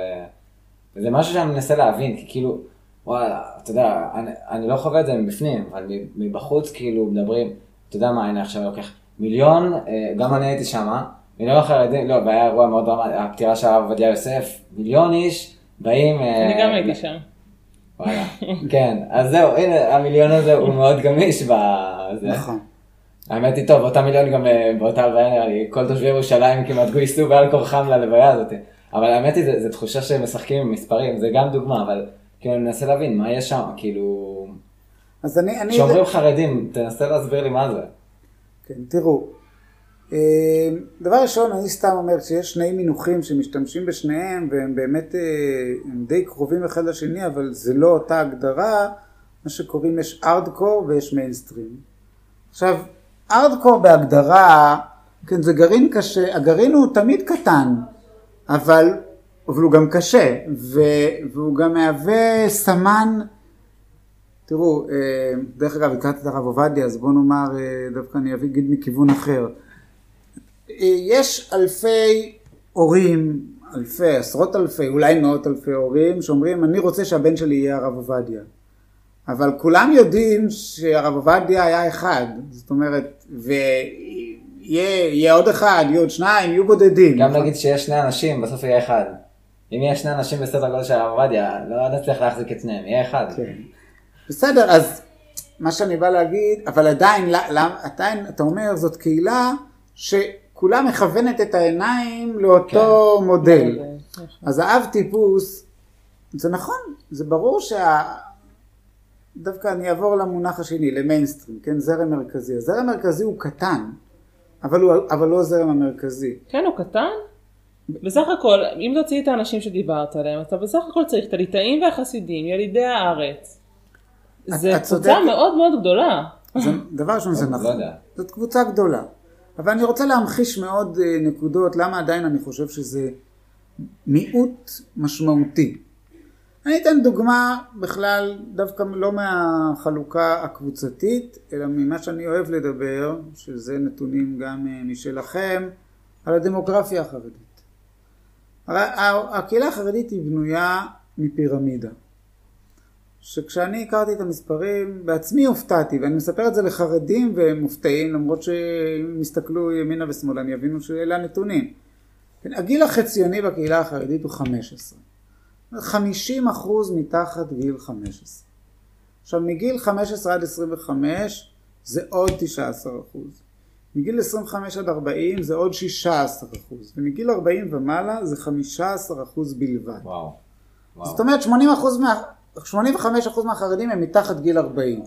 וזה משהו שאני מנסה להבין, כי כאילו, וואלה, אתה יודע, אני, אני לא חווה את זה מבפנים, אבל מבחוץ כאילו מדברים, אתה יודע מה, הנה עכשיו לוקח מיליון, אה, גם אני הייתי שם, מיליון חרדים, לא, והיה אירוע מאוד דרמטי, הפטירה של הרב עובדיה יוסף, מיליון איש באים... אה, אני גם הייתי שם. וואלה, כן, אז זהו, הנה, המיליון הזה הוא מאוד גמיש בזה. נכון. האמת היא טוב, אותה מיליון גם אה, באותה הלוויה נראה לי, כל תושבי ירושלים כמעט גויסו בעל כורחם ללוויה הזאת. אבל האמת היא, זו תחושה שהם משחקים עם מספרים, זה גם דוגמה, אבל כאילו אני מנסה להבין מה יש שם, כאילו... אז אני... אני כשאומרים חרדים, תנסה להסביר לי מה זה. כן, תראו, אה, דבר ראשון, אני סתם אומר שיש שני מינוחים שמשתמשים בשניהם והם באמת, אה, הם די קרובים אחד לשני, אבל זה לא אותה הגדרה, מה שקוראים יש ארדקור ויש מיינסטרים. עכשיו, ארדקור בהגדרה, כן, זה גרעין קשה, הגרעין הוא תמיד קטן, אבל, אבל הוא גם קשה, ו, והוא גם מהווה סמן, תראו, אה, דרך אגב, הכרתי את הרב עובדיה, אז בואו נאמר, דווקא אני אגיד מכיוון אחר. יש אלפי הורים, אלפי, עשרות אלפי, אולי מאות אלפי הורים, שאומרים, אני רוצה שהבן שלי יהיה הרב עובדיה. אבל כולם יודעים שהרב עובדיה היה אחד, זאת אומרת, ויהיה עוד אחד, יהיו עוד שניים, יהיו בודדים. גם נגיד שיש שני אנשים, בסוף יהיה אחד. אם יהיה שני אנשים בסדר גודל של הרב עובדיה, לא נצליח להחזיק את שניהם, יהיה אחד. כן. בסדר, אז מה שאני בא להגיד, אבל עדיין, עדיין אתה אומר, זאת קהילה ש... כולה מכוונת את העיניים לאותו כן. מודל. כן. אז האב טיפוס, זה נכון, זה ברור שה... דווקא אני אעבור למונח השני, למיינסטרים, כן, זרם מרכזי. הזרם המרכזי הוא קטן, אבל הוא, אבל לא הזרם המרכזי. כן, הוא קטן? בסך הכל, אם תוציא את האנשים שדיברת עליהם, אתה בסך הכל צריך את הליטאים והחסידים, ילידי הארץ. זו קבוצה מאוד מאוד גדולה. זה, דבר ראשון זה לא נכון, זאת קבוצה גדולה. אבל אני רוצה להמחיש מאוד אה, נקודות למה עדיין אני חושב שזה מיעוט משמעותי. אני אתן דוגמה בכלל דווקא לא מהחלוקה הקבוצתית, אלא ממה שאני אוהב לדבר, שזה נתונים גם אה, משלכם, על הדמוגרפיה החרדית. הקהילה החרדית היא בנויה מפירמידה. שכשאני הכרתי את המספרים בעצמי הופתעתי ואני מספר את זה לחרדים והם מופתעים למרות שהם יסתכלו ימינה ושמאלה הם יבינו שאלה הנתונים. כן, הגיל החציוני בקהילה החרדית הוא 15. 50 אחוז מתחת גיל 15. עכשיו מגיל 15 עד 25 זה עוד 19 אחוז. מגיל 25 עד 40 זה עוד 16 אחוז. ומגיל 40 ומעלה זה 15 אחוז בלבד. וואו. וואו. זאת אומרת 80 אחוז מה... 85% מהחרדים הם מתחת גיל 40.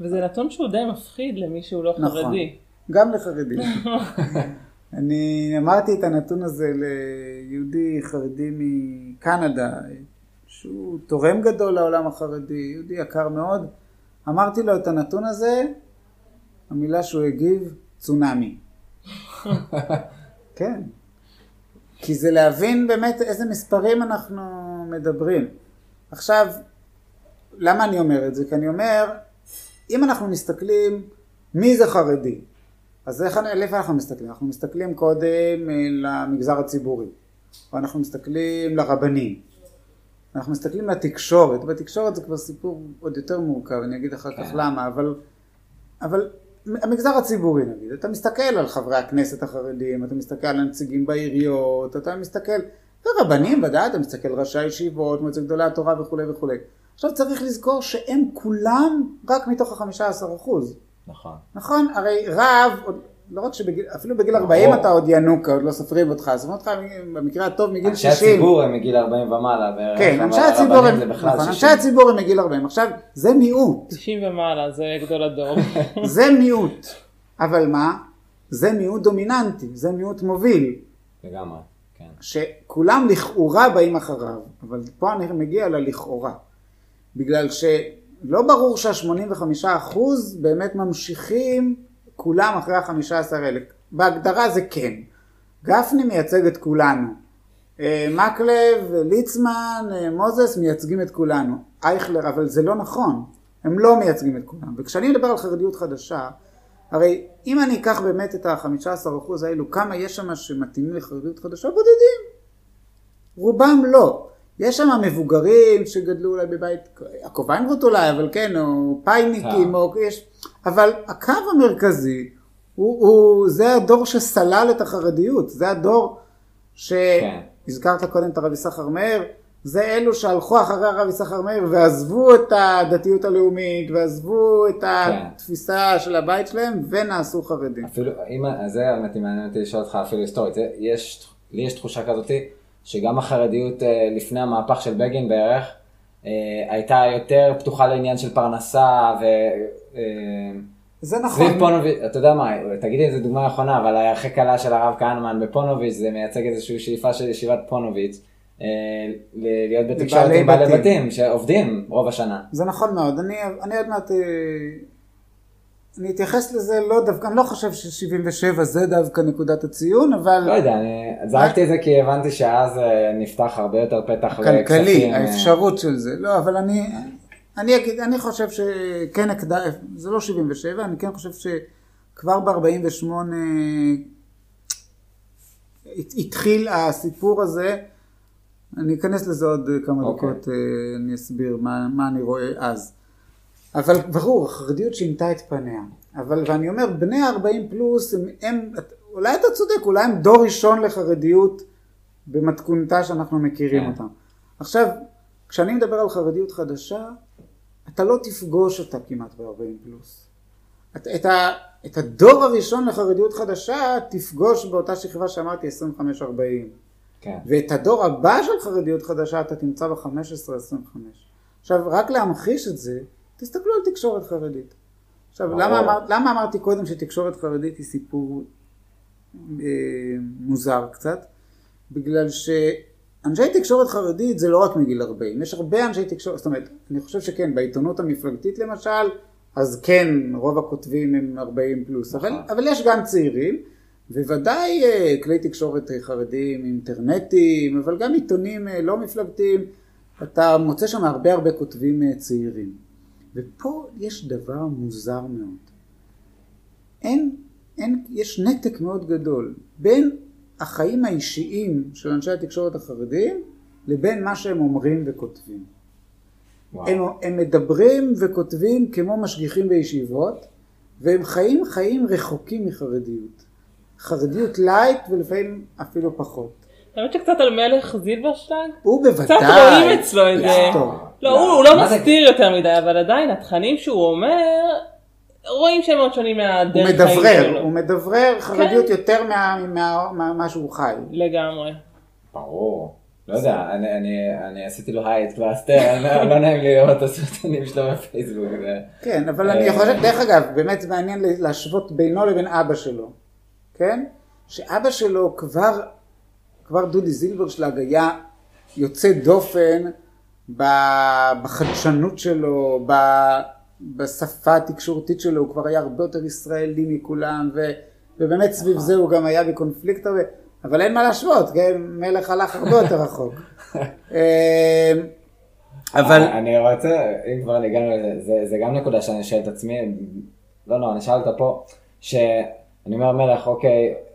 וזה נתון שהוא די מפחיד למי שהוא לא נכון, חרדי. גם לחרדים. <laughs> אני אמרתי את הנתון הזה ליהודי חרדי מקנדה, שהוא תורם גדול לעולם החרדי, יהודי יקר מאוד. אמרתי לו את הנתון הזה, המילה שהוא הגיב, צונאמי. <laughs> כן. כי זה להבין באמת איזה מספרים אנחנו מדברים. עכשיו, למה אני אומר את זה? כי אני אומר, אם אנחנו מסתכלים מי זה חרדי, אז איך, איפה אנחנו מסתכלים? אנחנו מסתכלים קודם אה, למגזר הציבורי, או אנחנו מסתכלים לרבנים, אנחנו מסתכלים לתקשורת, בתקשורת זה כבר סיפור עוד יותר מורכב, אני אגיד אחר כך כן. למה, אבל, אבל המגזר הציבורי נגיד, אתה מסתכל על חברי הכנסת החרדים, אתה מסתכל על הנציגים בעיריות, אתה מסתכל, ורבנים ודאי, אתה מסתכל ראשי הישיבות, מועצת גדולי התורה וכולי וכולי. עכשיו צריך לזכור שהם כולם רק מתוך החמישה עשר אחוז. נכון. נכון? הרי רב, לא רק שבגיל, אפילו בגיל 40 אתה עוד ינוקה, עוד לא סופרים אותך, סופרים אותך במקרה הטוב מגיל 60. אנשי הציבור הם מגיל 40 ומעלה. כן, אנשי הציבור הם, נכון, אנשי הציבור הם מגיל 40. עכשיו, זה מיעוט. 90 ומעלה, זה גדול הדור. <laughs> זה מיעוט. אבל מה? זה מיעוט דומיננטי, זה מיעוט מוביל. לגמרי, כן. שכולם לכאורה באים אחריו, אבל פה אני מגיע ללכאורה. בגלל שלא ברור שה-85% באמת ממשיכים כולם אחרי ה-15 האלה. בהגדרה זה כן. גפני מייצג את כולנו. אה, מקלב, ליצמן, אה, מוזס מייצגים את כולנו. אייכלר, אבל זה לא נכון. הם לא מייצגים את כולם. וכשאני מדבר על חרדיות חדשה, הרי אם אני אקח באמת את ה-15% האלו, כמה יש שם שמתאימים לחרדיות חדשה? בודדים. רובם לא. יש שם מבוגרים שגדלו אולי בבית, יעקב איינרוט אולי, אבל כן, או פייניקים, אה. או יש, אבל הקו המרכזי הוא, הוא, זה הדור שסלל את החרדיות, זה הדור שהזכרת כן. קודם את הרב יששכר מאיר, זה אלו שהלכו אחרי הרב יששכר מאיר ועזבו את הדתיות הלאומית ועזבו את כן. התפיסה של הבית שלהם ונעשו חרדים. אפילו, אם, זה האמת מעניין אותי לשאול אותך אפילו היסטורית, יש, לי יש תחושה כזאתי שגם החרדיות אה, לפני המהפך של בגין בערך, אה, הייתה יותר פתוחה לעניין של פרנסה ו... אה, זה נכון. סביב פונוביץ', אתה יודע מה, תגידי איזה דוגמה נכונה, אבל הירחי קלה של הרב כהנמן בפונוביץ' זה מייצג איזושהי שאיפה של ישיבת פונוביץ', להיות בתקשורת עם בעלי. בתים שעובדים רוב השנה. זה נכון מאוד. אני, אני עוד מעט... אני אתייחס לזה לא דווקא, אני לא חושב ש-77 זה דווקא נקודת הציון, אבל... לא יודע, אני זרקתי את זה כי הבנתי שאז אה, נפתח הרבה יותר פתח כלכלי, לכספים. אה, האפשרות של זה. לא, אבל אני, אני אגיד, אני חושב שכן הקד... זה לא 77, אני כן חושב שכבר ב-48 התחיל הסיפור הזה. אני אכנס לזה עוד כמה אוקיי. דקות, אה, אני אסביר מה, מה אני רואה אז. אבל ברור, החרדיות שינתה את פניה. אבל, ואני אומר, בני ה-40 פלוס, הם, הם, אולי אתה צודק, אולי הם דור ראשון לחרדיות במתכונתה שאנחנו מכירים כן. אותה. עכשיו, כשאני מדבר על חרדיות חדשה, אתה לא תפגוש אותה כמעט ב-40 פלוס. את, את, ה, את הדור הראשון לחרדיות חדשה תפגוש באותה שכבה שאמרתי 25-40. כן. ואת הדור הבא של חרדיות חדשה אתה תמצא ב-15-25. עכשיו, רק להמחיש את זה, תסתכלו על תקשורת חרדית. עכשיו. למה, אמר, למה אמרתי קודם שתקשורת חרדית היא סיפור אה, מוזר קצת? בגלל שאנשי תקשורת חרדית זה לא רק מגיל 40, יש הרבה אנשי תקשורת, זאת אומרת, אני חושב שכן, בעיתונות המפלגתית למשל, אז כן, רוב הכותבים הם 40 פלוס, אבל, נכון. אבל יש גם צעירים, וודאי אה, כלי תקשורת חרדיים, אינטרנטיים, אבל גם עיתונים אה, לא מפלגתיים, אתה מוצא שם הרבה הרבה כותבים אה, צעירים. ופה יש דבר מוזר מאוד. אין, אין, יש נתק מאוד גדול בין החיים האישיים של אנשי התקשורת החרדים לבין מה שהם אומרים וכותבים. וואו. הם, הם מדברים וכותבים כמו משגיחים בישיבות, והם חיים חיים רחוקים מחרדיות. חרדיות lite ולפעמים אפילו פחות. האמת שקצת על מלך זילברשלג? הוא בוודאי... קצת רואים אצלו את זה. לא, הוא- הוא לא מסתיר יותר מדי, אבל עדיין התכנים שהוא אומר, רואים שהם מאוד שונים הוא מהדרך חיים מדברר, שלו. הוא מדברר חרדיות יותר מה- מה- מה- מה שהוא חי. לגמרי. ברור. לא יודע, אני, אני, אני עשיתי לו hide קלאסטר, לא, נעים לי לראות את הסרטונים שלו בפייסבוק. כן, אבל אני אה, חושב, דרך אגב, באמת זה מעניין להשוות בינו לבין אבא שלו, כן? שאבא שלו כבר, כבר דודי זילברשלג היה יוצא דופן בחדשנות שלו, בשפה התקשורתית שלו, הוא כבר היה הרבה יותר ישראלי מכולם, ו, ובאמת סביב זה הוא גם היה בקונפליקט הרבה, אבל אין מה להשוות, כן? מלך הלך הרבה יותר רחוק. <laughs> אה, אבל... אני רוצה, אם כבר הגענו לזה, זה, זה גם נקודה שאני שואל את עצמי, לא נורא, אני שאל אותה פה, שאני אומר מלך, אוקיי, או,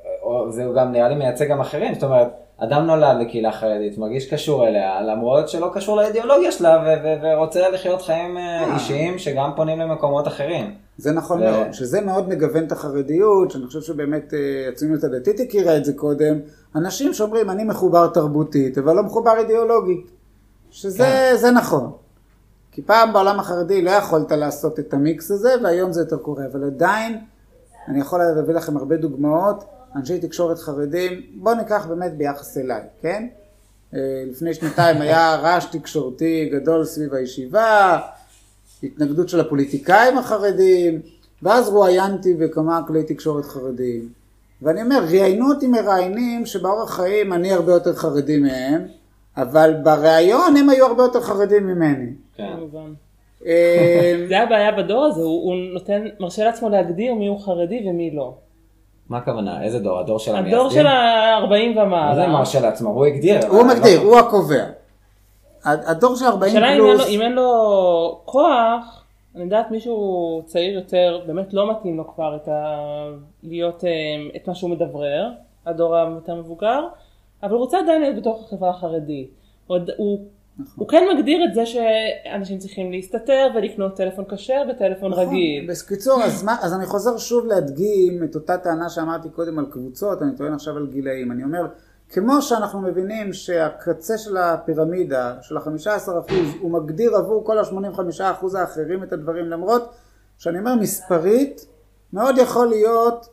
זה גם נראה לי מייצג גם אחרים, זאת אומרת, אדם נולד לקהילה חרדית, מרגיש קשור אליה, למרות שלא קשור לאידיאולוגיה שלה, ו- ו- ורוצה לחיות חיים אה, אישיים שגם פונים למקומות אחרים. זה נכון ו- מאוד, שזה מאוד מגוון את החרדיות, שאני חושב שבאמת אה, הציונות הדתית הכירה את זה קודם, אנשים שאומרים אני מחובר תרבותית, אבל לא מחובר אידיאולוגית, שזה כן. זה נכון. כי פעם בעולם החרדי לא יכולת לעשות את המיקס הזה, והיום זה יותר קורה, אבל עדיין, אני יכול להביא לכם הרבה דוגמאות, אנשי תקשורת חרדים, בואו ניקח באמת ביחס אליי, כן? אה, לפני שנתיים היה רעש תקשורתי גדול סביב הישיבה, התנגדות של הפוליטיקאים החרדים, ואז רואיינתי בכמה כלי תקשורת חרדיים. ואני אומר, ראיינו אותי מראיינים שבאורח חיים אני הרבה יותר חרדי מהם, אבל בריאיון הם היו הרבה יותר חרדים ממני. כן. אה, <laughs> זה הבעיה בדור הזה, הוא הוא נותן, מרשה לעצמו להגדיר מי הוא חרדי ומי לא. מה הכוונה? איזה דור? הדור של המייסדים? הדור של ה-40 מה זה ומעלה. מרשה לעצמו? הוא הגדיר. הוא אבל- מגדיר, הוא הקובע. הדור של 40 השאלה אם אין פלוס, לו- אם אין לו כוח, אני יודעת מישהו צעיר יותר, באמת לא מתאים לו כבר את ה... להיות אה, את מה שהוא מדברר, הדור היותר מבוגר, אבל הוא רוצה עדיין להיות בתוך החברה החרדית. הוא, נכון. הוא כן מגדיר את זה שאנשים צריכים להסתתר ולקנות טלפון כשר וטלפון נכון. רגיל. בקיצור, אז, מה, אז אני חוזר שוב להדגים את אותה טענה שאמרתי קודם על קבוצות, אני טוען עכשיו על גילאים. אני אומר, כמו שאנחנו מבינים שהקצה של הפירמידה, של ה-15% הוא מגדיר עבור כל ה-85% האחרים את הדברים, למרות שאני אומר מספרית, מאוד יכול להיות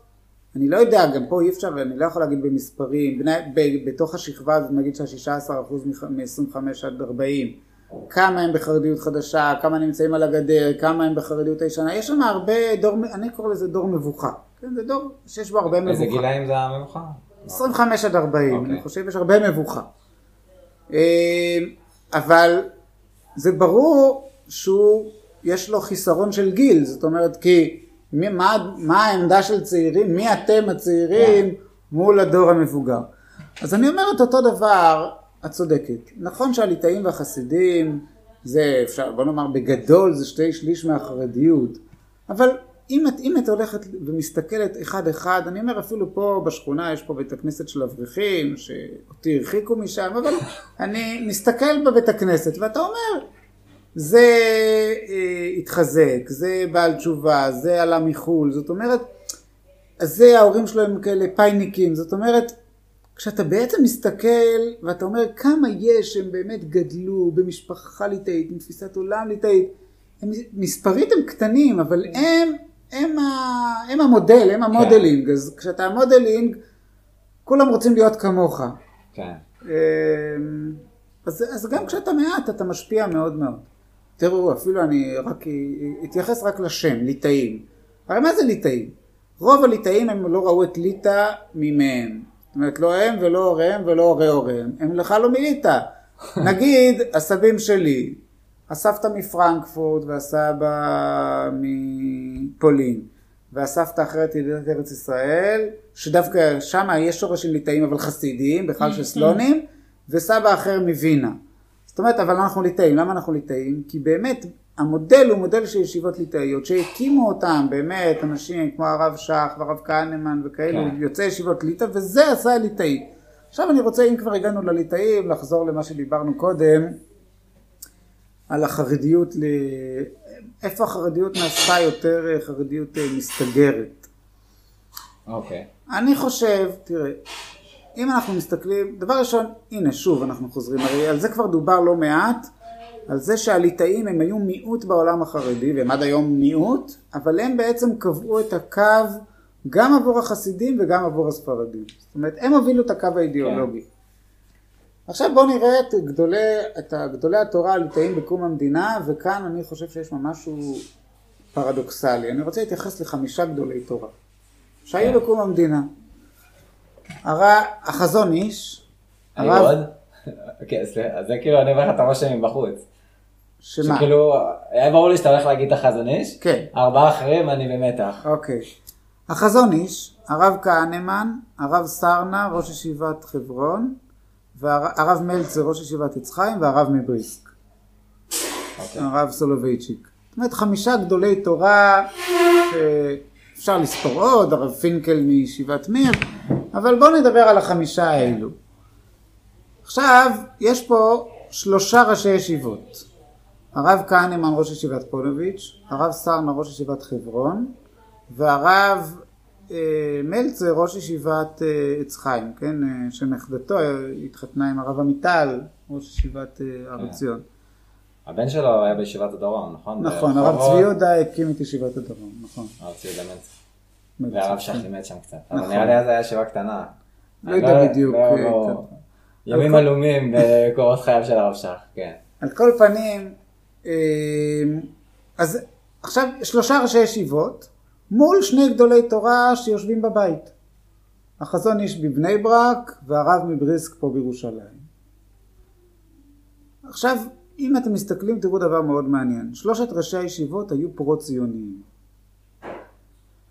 אני לא יודע, גם פה אי אפשר, אני לא יכול להגיד במספרים, בני, ב, בתוך השכבה הזאת נגיד שה-16% מ-25 עד 40, כמה הם בחרדיות חדשה, כמה נמצאים על הגדר, כמה הם בחרדיות הישנה, יש שם הרבה דור, אני קורא לזה דור מבוכה, כן, זה דור שיש בו הרבה מבוכה. איזה גילאים זה המבוכה? 25 עד 40, אוקיי. אני חושב שיש הרבה מבוכה. אה, אבל זה ברור שהוא, יש לו חיסרון של גיל, זאת אומרת כי מי, מה, מה העמדה של צעירים, מי אתם הצעירים מול הדור המבוגר. אז אני אומרת אותו דבר, את צודקת. נכון שהליטאים והחסידים זה אפשר, בוא נאמר בגדול זה שתי שליש מהחרדיות, אבל אם את, אם את הולכת ומסתכלת אחד אחד, אני אומר אפילו פה בשכונה יש פה בית הכנסת של אברכים, שאותי הרחיקו משם, אבל אני מסתכל בבית הכנסת ואתה אומר, זה אה, התחזק, זה בעל תשובה, זה עלה מחו"ל, זאת אומרת, זה ההורים שלו הם כאלה פייניקים, זאת אומרת, כשאתה בעצם מסתכל ואתה אומר כמה יש שהם באמת גדלו במשפחה ליטאית, עם תפיסת עולם ליטאית, הם, מספרית הם קטנים, אבל הם, הם, ה, הם המודל, הם ה modeling, אז כשאתה ה modeling, כולם רוצים להיות כמוך. כן. אמ, אז, אז גם כשאתה מעט אתה משפיע מאוד מאוד. תראו, אפילו אני רק אתייחס רק לשם, ליטאים. הרי מה זה ליטאים? רוב הליטאים הם לא ראו את ליטא מימיהם. זאת אומרת, לא הם ולא הוריהם ולא הורי הוריהם. הם בכלל לא מליטא. <laughs> נגיד, הסבים שלי, הסבתא מפרנקפורט והסבא מפולין, והסבתא אחרת ילידת ארץ ישראל, שדווקא שם יש שורשים ליטאים אבל חסידיים, בכלל של סלונים, וסבא אחר מווינה. זאת אומרת, אבל אנחנו ליטאים. למה אנחנו ליטאים? כי באמת, המודל הוא מודל של ישיבות ליטאיות, שהקימו אותם באמת אנשים כמו הרב שך והרב כהנמן וכאלו, כן. יוצאי ישיבות ליטא, וזה עשה ליטאי. עכשיו אני רוצה, אם כבר הגענו לליטאים, לחזור למה שדיברנו קודם, על החרדיות, ל... איפה החרדיות נעשתה יותר אה, חרדיות אה, מסתגרת. אוקיי. אני חושב, תראה, אם אנחנו מסתכלים, דבר ראשון, הנה שוב אנחנו חוזרים, הרי על זה כבר דובר לא מעט, על זה שהליטאים הם היו מיעוט בעולם החרדי, והם עד היום מיעוט, אבל הם בעצם קבעו את הקו גם עבור החסידים וגם עבור הספרדים. זאת אומרת, הם הובילו את הקו האידיאולוגי. כן. עכשיו בואו נראה את גדולי, את גדולי התורה הליטאים בקום המדינה, וכאן אני חושב שיש משהו פרדוקסלי. אני רוצה להתייחס לחמישה גדולי תורה, שהיו כן. בקום המדינה. הר... החזון איש, אני הרב- עוד? אוקיי, אז זה כאילו, אני אומר לך את הרושם מבחוץ. שמה? שכאילו, היה ברור לי שאתה הולך להגיד את החזון איש. כן. ארבעה אחרים אני במתח. אוקיי. החזון איש, הרב כהנמן, הרב סרנה, ראש ישיבת חברון, והרב מלצר, ראש ישיבת עץ חיים, והרב מבריסק, אוקיי. הרב סולובייצ'יק. זאת אומרת, חמישה גדולי תורה שאפשר לספור עוד, הרב פינקל מישיבת מיר, אבל בואו נדבר על החמישה האלו. עכשיו, יש פה שלושה ראשי ישיבות. הרב כהנמן ראש ישיבת פונוביץ', הרב סרנה ראש ישיבת חברון, והרב אה, מלצר ראש ישיבת אה, עץ חיים, כן, אה, שנכדתו אה, התחתנה עם הרב עמיטל ראש ישיבת אה, הר כן. עציון. הבן שלו היה בישיבת הדרום, נכון? נכון, הרב. צבי יהודה הקים את ישיבת הדרום, נכון. הרב צבי יהודה. מלצר, והרב כן. שח לימד שם קצת. נכון. אבל נראה לי אז היה ישיבה קטנה. לא יודע בדיוק, לא- אה, לא-. ימים עלומים בקורות חייו של הרב שח, כן. על כל פנים, אה, אז עכשיו שלושה ראשי ישיבות מול שני גדולי תורה שיושבים בבית. החזון איש בבני ברק והרב מבריסק פה בירושלים. עכשיו, אם אתם מסתכלים תראו דבר מאוד מעניין. שלושת ראשי הישיבות היו פרו-ציוניים.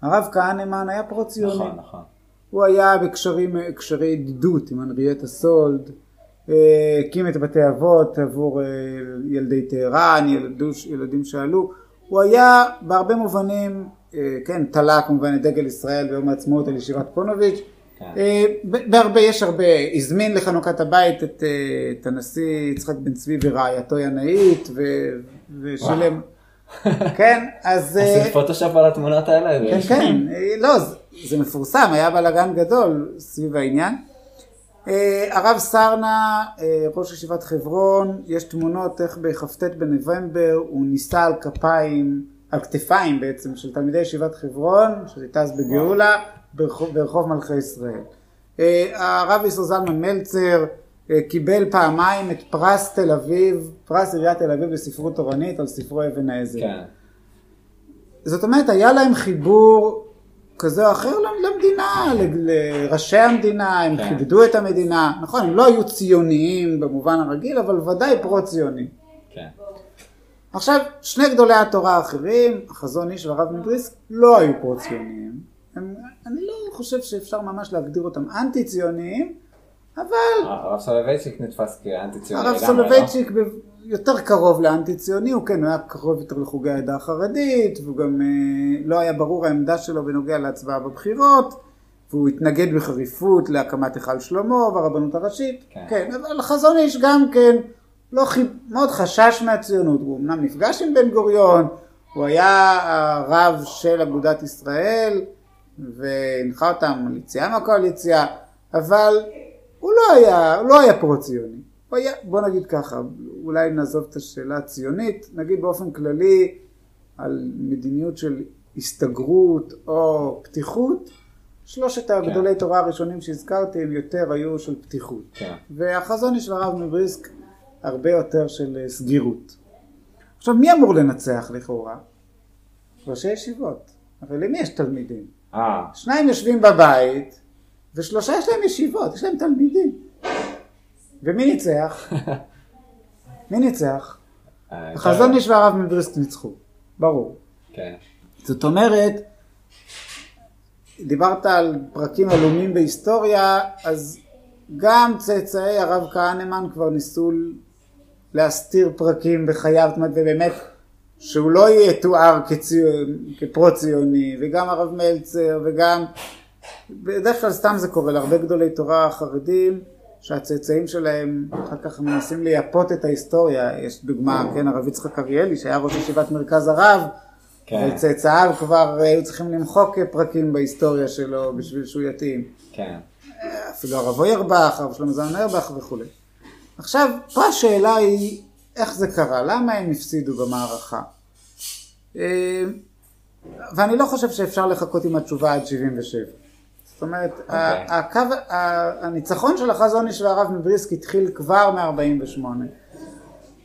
הרב כהנמן היה פרו-ציוני. נכון, נכון. הוא היה בקשרים, קשרי ידידות עם הנריאטה סולד, אה, הקים את בתי אבות עבור אה, ילדי טהרן, ילדוש, ילדים שעלו, הוא היה בהרבה מובנים, אה, כן, תלה כמובן את דגל ישראל ביום העצמאות על ישיבת פונוביץ', בהרבה, יש הרבה, הזמין לחנוכת הבית את, אה, את הנשיא יצחק בן צבי ורעייתו ינאית ו- ושילם, כן, אז... אה, עשית פוטושופ על התמונות האלה? כן, כן, אה, לא, זה, זה מפורסם, היה בלאגן גדול סביב העניין. אה, הרב סרנה, אה, ראש ישיבת חברון, יש תמונות איך בכ"ט בנובמבר הוא נישא על כפיים, על כתפיים בעצם, של תלמידי ישיבת חברון, שזה טס בגאולה, ברחוב, ברחוב מלכי ישראל. אה, הרב ישו זלמן מלצר אה, קיבל פעמיים את פרס תל אביב, פרס עיריית תל אביב בספרות תורנית על ספרו אבן העזר. כן. זאת אומרת, היה להם חיבור כזה או אחר למדינה, לראשי המדינה, הם כן. כיבדו את המדינה. נכון, הם לא היו ציוניים במובן הרגיל, אבל ודאי פרו-ציונים. כן. עכשיו, שני גדולי התורה האחרים, החזון איש והרב מבריסק, לא היו פרו-ציוניים. הם, אני לא חושב שאפשר ממש להגדיר אותם אנטי-ציוניים, אבל הרב סולובייצ'יק נתפס כאנטי ציוני הרב לא? סולובייצ'יק ב- יותר קרוב לאנטי-ציוני, הוא כן, הוא היה קרוב יותר לחוגי העדה החרדית, והוא גם אה, לא היה ברור העמדה שלו בנוגע להצבעה בבחירות, והוא התנגד בחריפות להקמת היכל שלמה והרבנות הראשית, כן. כן, אבל החזון איש גם כן, לא חיב... מאוד חשש מהציונות, הוא אמנם נפגש עם בן גוריון, הוא היה הרב של אגודת ישראל, והנחה אותם על יציאה מהקואליציה, אבל הוא לא היה, הוא לא היה פרו-ציוני. הוא היה, בוא נגיד ככה, אולי נעזוב את השאלה הציונית, נגיד באופן כללי על מדיניות של הסתגרות או פתיחות, שלושת הגדולי תורה הראשונים שהזכרתי הם יותר היו של פתיחות. כן. והחזון של הרב מבריסק הרבה יותר של אה, סגירות. עכשיו מי אמור לנצח לכאורה? ראשי ישיבות. אבל למי יש תלמידים? אה, שניים יושבים בבית, ושלושה יש להם ישיבות, יש להם תלמידים. ומי ניצח? <laughs> מי ניצח? אה, החזון איש והרב מבריסק ניצחו, ברור. כן. זאת אומרת, דיברת על פרקים עלומים בהיסטוריה, אז גם צאצאי הרב כהנמן כבר ניסו להסתיר פרקים בחייו, זאת אומרת, ובאמת, שהוא לא יתואר כציון, כפרו-ציוני, וגם הרב מלצר, וגם, בדרך כלל סתם זה קורה להרבה גדולי תורה חרדים, שהצאצאים שלהם אחר כך מנסים לייפות את ההיסטוריה, יש דוגמה, כן, הרב יצחק אריאלי, שהיה ראש ישיבת מרכז הרב, כן. וצאצאיו כבר היו צריכים למחוק פרקים בהיסטוריה שלו בשביל שהוא יתאים. כן. אפילו הרב אוירבך, הרב שלמה זלמן אוירבך וכולי. עכשיו, פה השאלה היא, איך זה קרה? למה הם הפסידו במערכה? אה, ואני לא חושב שאפשר לחכות עם התשובה עד 77. זאת אומרת, אוקיי. ה- הקו, הניצחון של החזון איש והרב מבריסק התחיל כבר מ-48.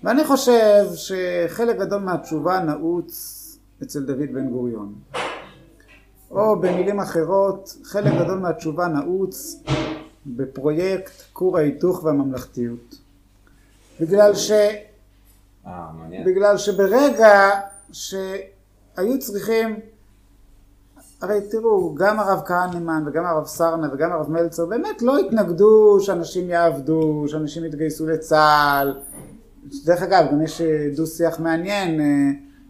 ואני חושב שחלק גדול מהתשובה נעוץ אצל דוד בן גוריון. או במילים אחרות, חלק גדול מהתשובה נעוץ בפרויקט כור ההיתוך והממלכתיות. בגלל, ש, אה, מעניין. בגלל שברגע שהיו צריכים, הרי תראו, גם הרב כהנמן וגם הרב סרנה וגם הרב מלצר באמת לא התנגדו שאנשים יעבדו, שאנשים יתגייסו לצה"ל. דרך אגב, גם יש אה, דו שיח מעניין, אה,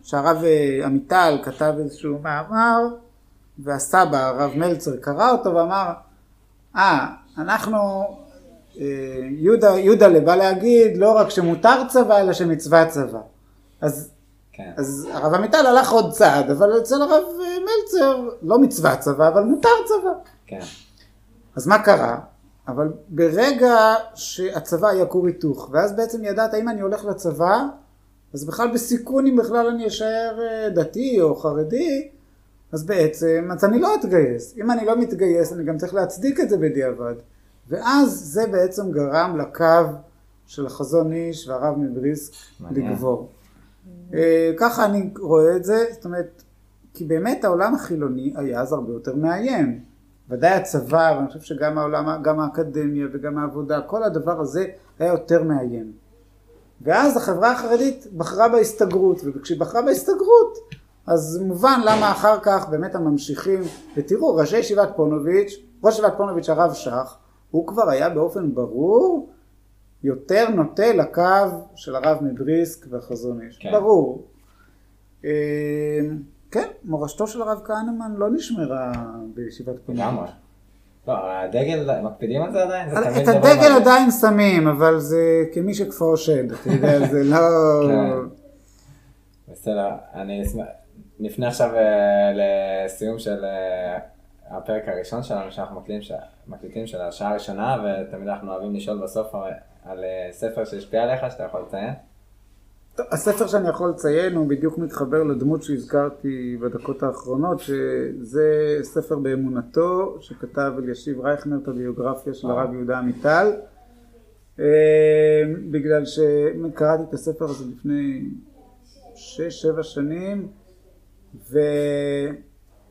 שהרב עמיטל כתב איזשהו מאמר, והסבא, הרב מלצר, קרא אותו ואמר, אה, אנחנו, אה, יהודה, יהודה בא להגיד לא רק שמותר צבא, אלא שמצווה צבא. אז, כן. אז הרב עמיטל הלך עוד צעד, אבל אצל הרב אה, מלצר לא מצווה צבא, אבל מותר צבא. כן. אז מה קרה? אבל ברגע שהצבא היה כור היתוך, ואז בעצם ידעת אם אני הולך לצבא, אז בכלל בסיכון אם בכלל אני אשאר אה, דתי או חרדי, אז בעצם, אז אני לא אתגייס. אם אני לא מתגייס, אני גם צריך להצדיק את זה בדיעבד. ואז זה בעצם גרם לקו של החזון איש והרב מבריסק. לגבור. אה, ככה אני רואה את זה, זאת אומרת, כי באמת העולם החילוני היה אז הרבה יותר מאיים. ודאי הצבא, ואני חושב שגם העולם, גם האקדמיה וגם העבודה, כל הדבר הזה היה יותר מאיים. ואז החברה החרדית בחרה בהסתגרות, וכשהיא בחרה בהסתגרות, אז מובן למה אחר כך באמת הממשיכים, ותראו, ראשי ישיבת פונוביץ', ראש ישיבת פונוביץ' הרב שך, הוא כבר היה באופן ברור יותר נוטה לקו של הרב מבריסק והחזון איש. כן. ברור. אה, כן, מורשתו של הרב כהנמן לא נשמרה בישיבת פונוביץ'. לגמרי. לא, הדגל, מקפידים על זה עדיין? זה את הדגל. עדיין שמים, אבל זה כמי שכפאו שד, אתה יודע, זה לא... כן. בסדר, אני אשמח, נפנה עכשיו אה, לסיום של אה, הפרק הראשון שלנו שאנחנו מקליטים, ש... מקליטים של השעה הראשונה ותמיד אנחנו אוהבים לשאול בסוף על- על אה, ספר שהשפיע עליך שאתה יכול לציין. הספר שאני יכול לציין הוא בדיוק מתחבר לדמות שהזכרתי בדקות האחרונות, שזה ספר באמונתו, שכתב אלישיב רייכנר את הביוגרפיה של הרב יהודה עמיטל, אה, בגלל שקראתי את הספר הזה לפני שש, שבע שנים,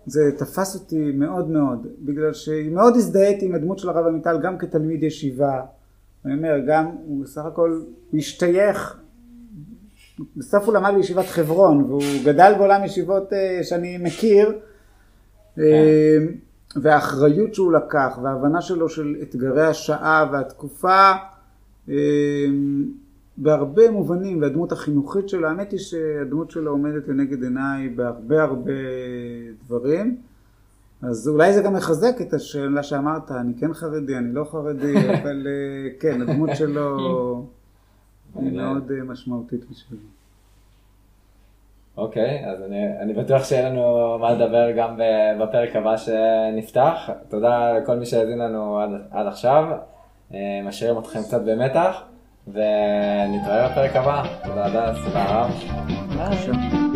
וזה תפס אותי מאוד מאוד, בגלל שמאוד הזדהיתי עם הדמות של הרב עמיטל גם כתלמיד ישיבה, אני אומר, גם הוא בסך הכל השתייך. בסוף הוא למד בישיבת חברון והוא גדל בעולם ישיבות אה, שאני מכיר. אה, והאחריות שהוא לקח וההבנה שלו של אתגרי השעה והתקופה אה, בהרבה מובנים והדמות החינוכית שלו האמת היא שהדמות שלו עומדת לנגד עיניי בהרבה הרבה דברים אז אולי זה גם מחזק את השאלה שאמרת אני כן חרדי אני לא חרדי <laughs> אבל כן הדמות שלו <laughs> היא מאוד אה, משמעותית בשבילי. אוקיי, אז אני, אני בטוח שיהיה לנו מה לדבר גם בפרק הבא שנפתח. תודה לכל מי שהאזין לנו עד, עד עכשיו. אה, משאירים אתכם קצת במתח, ונתראה בפרק הבא. תודה, הדס, תודה רב. ביי.